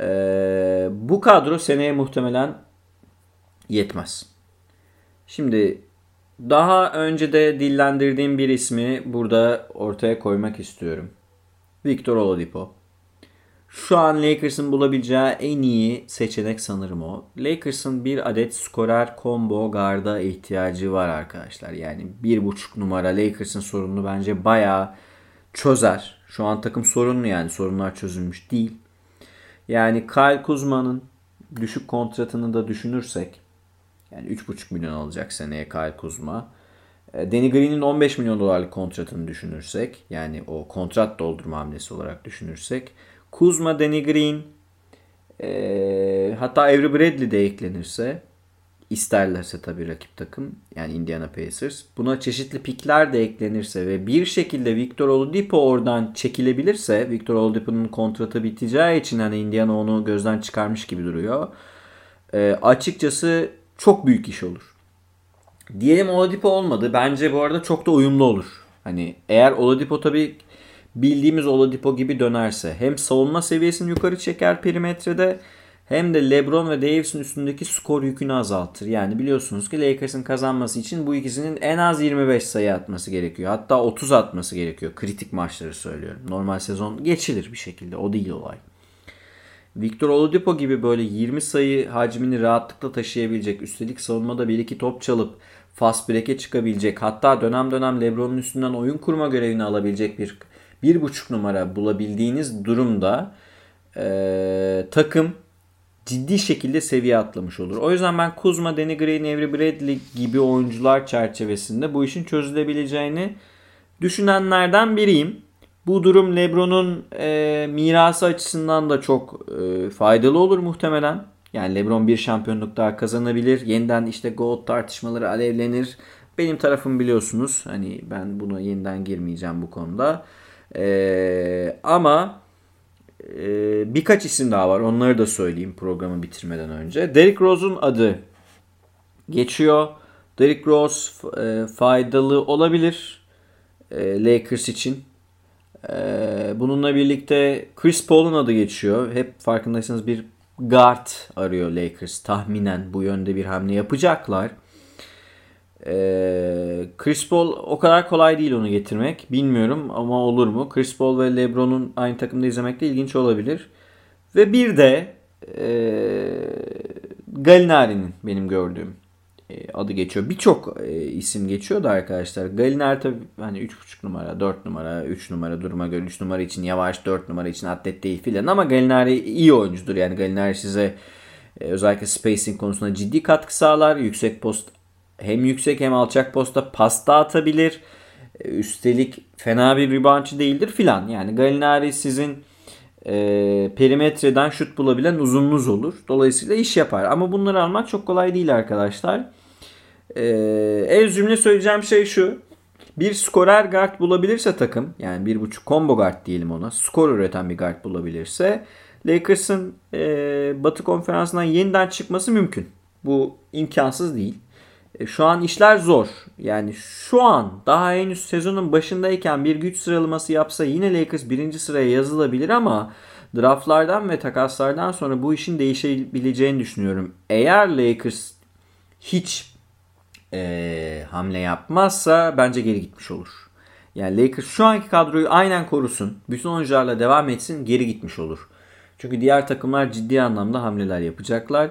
ee, bu kadro seneye muhtemelen yetmez. Şimdi daha önce de dillendirdiğim bir ismi burada ortaya koymak istiyorum. Victor Oladipo. Şu an Lakers'ın bulabileceği en iyi seçenek sanırım o. Lakers'ın bir adet skorer combo garda ihtiyacı var arkadaşlar. Yani bir buçuk numara Lakers'ın sorununu bence bayağı çözer. Şu an takım sorunlu yani sorunlar çözülmüş değil. Yani Kyle Kuzma'nın düşük kontratını da düşünürsek yani 3,5 milyon alacak seneye Kyle Kuzma. E, Danny Green'in 15 milyon dolarlık kontratını düşünürsek yani o kontrat doldurma hamlesi olarak düşünürsek Kuzma, Danny Green e, hatta Avery Bradley de eklenirse isterlerse tabii rakip takım yani Indiana Pacers. Buna çeşitli pikler de eklenirse ve bir şekilde Victor Oladipo oradan çekilebilirse Victor Oladipo'nun kontratı biteceği için hani Indiana onu gözden çıkarmış gibi duruyor. E, açıkçası çok büyük iş olur. Diyelim Oladipo olmadı. Bence bu arada çok da uyumlu olur. Hani eğer Oladipo tabii bildiğimiz Oladipo gibi dönerse hem savunma seviyesini yukarı çeker perimetrede hem de LeBron ve Davis'in üstündeki skor yükünü azaltır. Yani biliyorsunuz ki Lakers'ın kazanması için bu ikisinin en az 25 sayı atması gerekiyor. Hatta 30 atması gerekiyor. Kritik maçları söylüyorum. Normal sezon geçilir bir şekilde. O değil olay. Victor Oladipo gibi böyle 20 sayı hacmini rahatlıkla taşıyabilecek, üstelik savunmada 1-2 top çalıp fast break'e çıkabilecek, hatta dönem dönem LeBron'un üstünden oyun kurma görevini alabilecek bir bir buçuk numara bulabildiğiniz durumda e, takım ciddi şekilde seviye atlamış olur. O yüzden ben Kuzma, Danny Green, Avery Bradley gibi oyuncular çerçevesinde bu işin çözülebileceğini düşünenlerden biriyim. Bu durum LeBron'un e, mirası açısından da çok e, faydalı olur muhtemelen. Yani LeBron bir şampiyonluk daha kazanabilir. Yeniden işte GOAT tartışmaları alevlenir. Benim tarafım biliyorsunuz. Hani ben buna yeniden girmeyeceğim bu konuda. E, ama ee, birkaç isim daha var. Onları da söyleyeyim programı bitirmeden önce. Derrick Rose'un adı geçiyor. Derrick Rose e, faydalı olabilir e, Lakers için. E, bununla birlikte Chris Paul'un adı geçiyor. Hep farkındaysanız bir guard arıyor Lakers. Tahminen bu yönde bir hamle yapacaklar. Ee, Chris Paul o kadar kolay değil onu getirmek. Bilmiyorum ama olur mu? Chris Paul ve LeBron'un aynı takımda izlemek de ilginç olabilir. Ve bir de e, Galinari'nin benim gördüğüm e, adı geçiyor. Birçok e, isim geçiyor da arkadaşlar. Galinari tabii hani 3.5 numara, 4 numara, 3 numara duruma göre 3 numara için yavaş, 4 numara için atlet değil filan ama Galinari iyi oyuncudur. Yani Galinari size e, özellikle spacing konusunda ciddi katkı sağlar. Yüksek post hem yüksek hem alçak posta pasta atabilir. E, üstelik fena bir reboundçı değildir filan. Yani Galinari sizin e, perimetreden şut bulabilen uzununuz olur. Dolayısıyla iş yapar. Ama bunları almak çok kolay değil arkadaşlar. E, en cümle söyleyeceğim şey şu. Bir skorer guard bulabilirse takım yani bir buçuk combo guard diyelim ona. Skor üreten bir guard bulabilirse Lakers'ın e, Batı konferansından yeniden çıkması mümkün. Bu imkansız değil. E, şu an işler zor. Yani şu an daha henüz sezonun başındayken bir güç sıralaması yapsa yine Lakers birinci sıraya yazılabilir ama draftlardan ve takaslardan sonra bu işin değişebileceğini düşünüyorum. Eğer Lakers hiç e, hamle yapmazsa bence geri gitmiş olur. Yani Lakers şu anki kadroyu aynen korusun. Bütün oyuncularla devam etsin geri gitmiş olur. Çünkü diğer takımlar ciddi anlamda hamleler yapacaklar.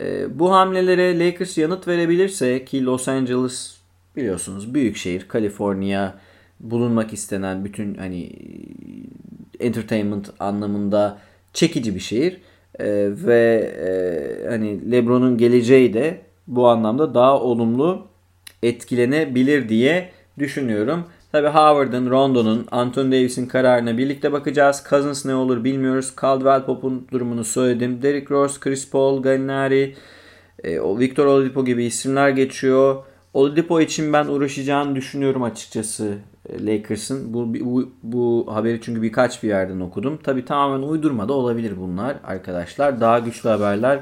E, bu hamlelere Lakers yanıt verebilirse ki Los Angeles biliyorsunuz büyük şehir, Kaliforniya bulunmak istenen bütün hani entertainment anlamında çekici bir şehir. E, ve e, hani LeBron'un geleceği de bu anlamda daha olumlu etkilenebilir diye düşünüyorum. Tabi Howard'ın, Rondo'nun, Anthony Davis'in kararına birlikte bakacağız. Cousins ne olur bilmiyoruz. Caldwell Pope'un durumunu söyledim. Derrick Rose, Chris Paul, Gallinari, e, Victor Oladipo gibi isimler geçiyor. Oladipo için ben uğraşacağını düşünüyorum açıkçası e, Lakers'ın. Bu, bu, bu haberi çünkü birkaç bir yerden okudum. Tabi tamamen uydurma da olabilir bunlar arkadaşlar. Daha güçlü haberler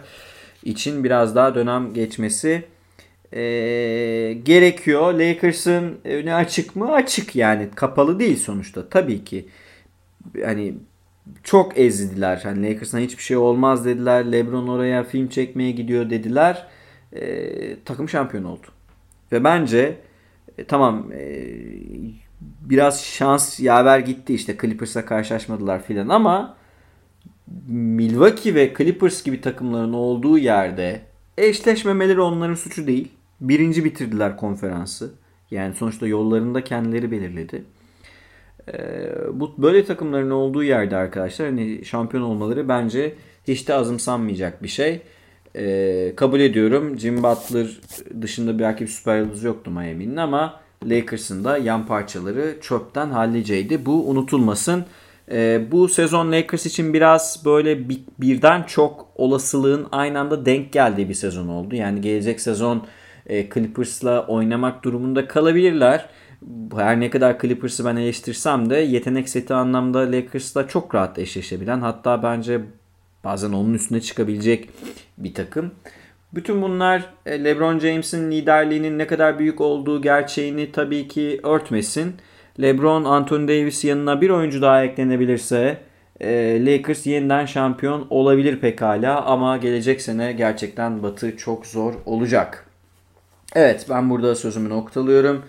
için biraz daha dönem geçmesi e, gerekiyor. Lakers'ın önü açık mı? Açık yani. Kapalı değil sonuçta. Tabii ki. Hani çok ezdiler. Hani Lakers'tan hiçbir şey olmaz dediler. LeBron oraya film çekmeye gidiyor dediler. E, takım şampiyon oldu. Ve bence e, tamam e, biraz şans yaver gitti işte Clippers'a karşılaşmadılar filan ama Milwaukee ve Clippers gibi takımların olduğu yerde eşleşmemeleri onların suçu değil. Birinci bitirdiler konferansı. Yani sonuçta yollarında kendileri belirledi. Ee, bu böyle takımların olduğu yerde arkadaşlar hani şampiyon olmaları bence hiç de azımsanmayacak bir şey. Ee, kabul ediyorum. Jim Butler dışında bir rakip süper yıldız yoktu Miami'nin ama Lakers'ın da yan parçaları çöpten halliceydi. Bu unutulmasın. Ee, bu sezon Lakers için biraz böyle bir, birden çok olasılığın aynı anda denk geldiği bir sezon oldu. Yani gelecek sezon e, Clippers'la oynamak durumunda kalabilirler. Her ne kadar Clippers'ı ben eleştirsem de yetenek seti anlamda Lakers'la çok rahat eşleşebilen hatta bence bazen onun üstüne çıkabilecek bir takım. Bütün bunlar e, LeBron James'in liderliğinin ne kadar büyük olduğu gerçeğini tabii ki örtmesin. LeBron, Anthony Davis yanına bir oyuncu daha eklenebilirse e, Lakers yeniden şampiyon olabilir pekala ama gelecek sene gerçekten batı çok zor olacak. Evet ben burada sözümü noktalıyorum.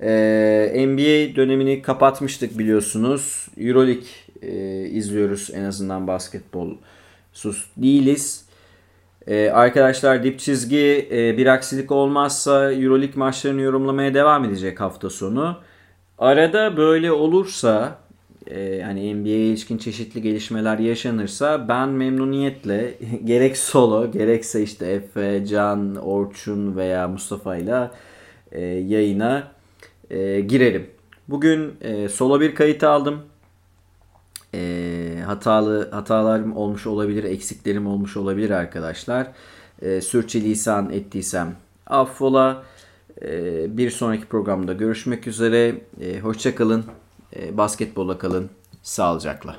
Ee, NBA dönemini kapatmıştık biliyorsunuz. Euroleague e, izliyoruz en azından basketbol sus değiliz. Ee, arkadaşlar dip çizgi e, bir aksilik olmazsa Euroleague maçlarını yorumlamaya devam edecek hafta sonu. Arada böyle olursa e, hani NBA'ye ilişkin çeşitli gelişmeler yaşanırsa ben memnuniyetle [laughs] gerek solo gerekse işte Efe, Can, Orçun veya Mustafa ile e, yayına e, girerim. Bugün e, solo bir kayıt aldım. E, hatalı hatalarım olmuş olabilir, eksiklerim olmuş olabilir arkadaşlar. E, sürçülisan ettiysem affola. E, bir sonraki programda görüşmek üzere. E, Hoşçakalın. E, basketbola kalın. Sağlıcakla.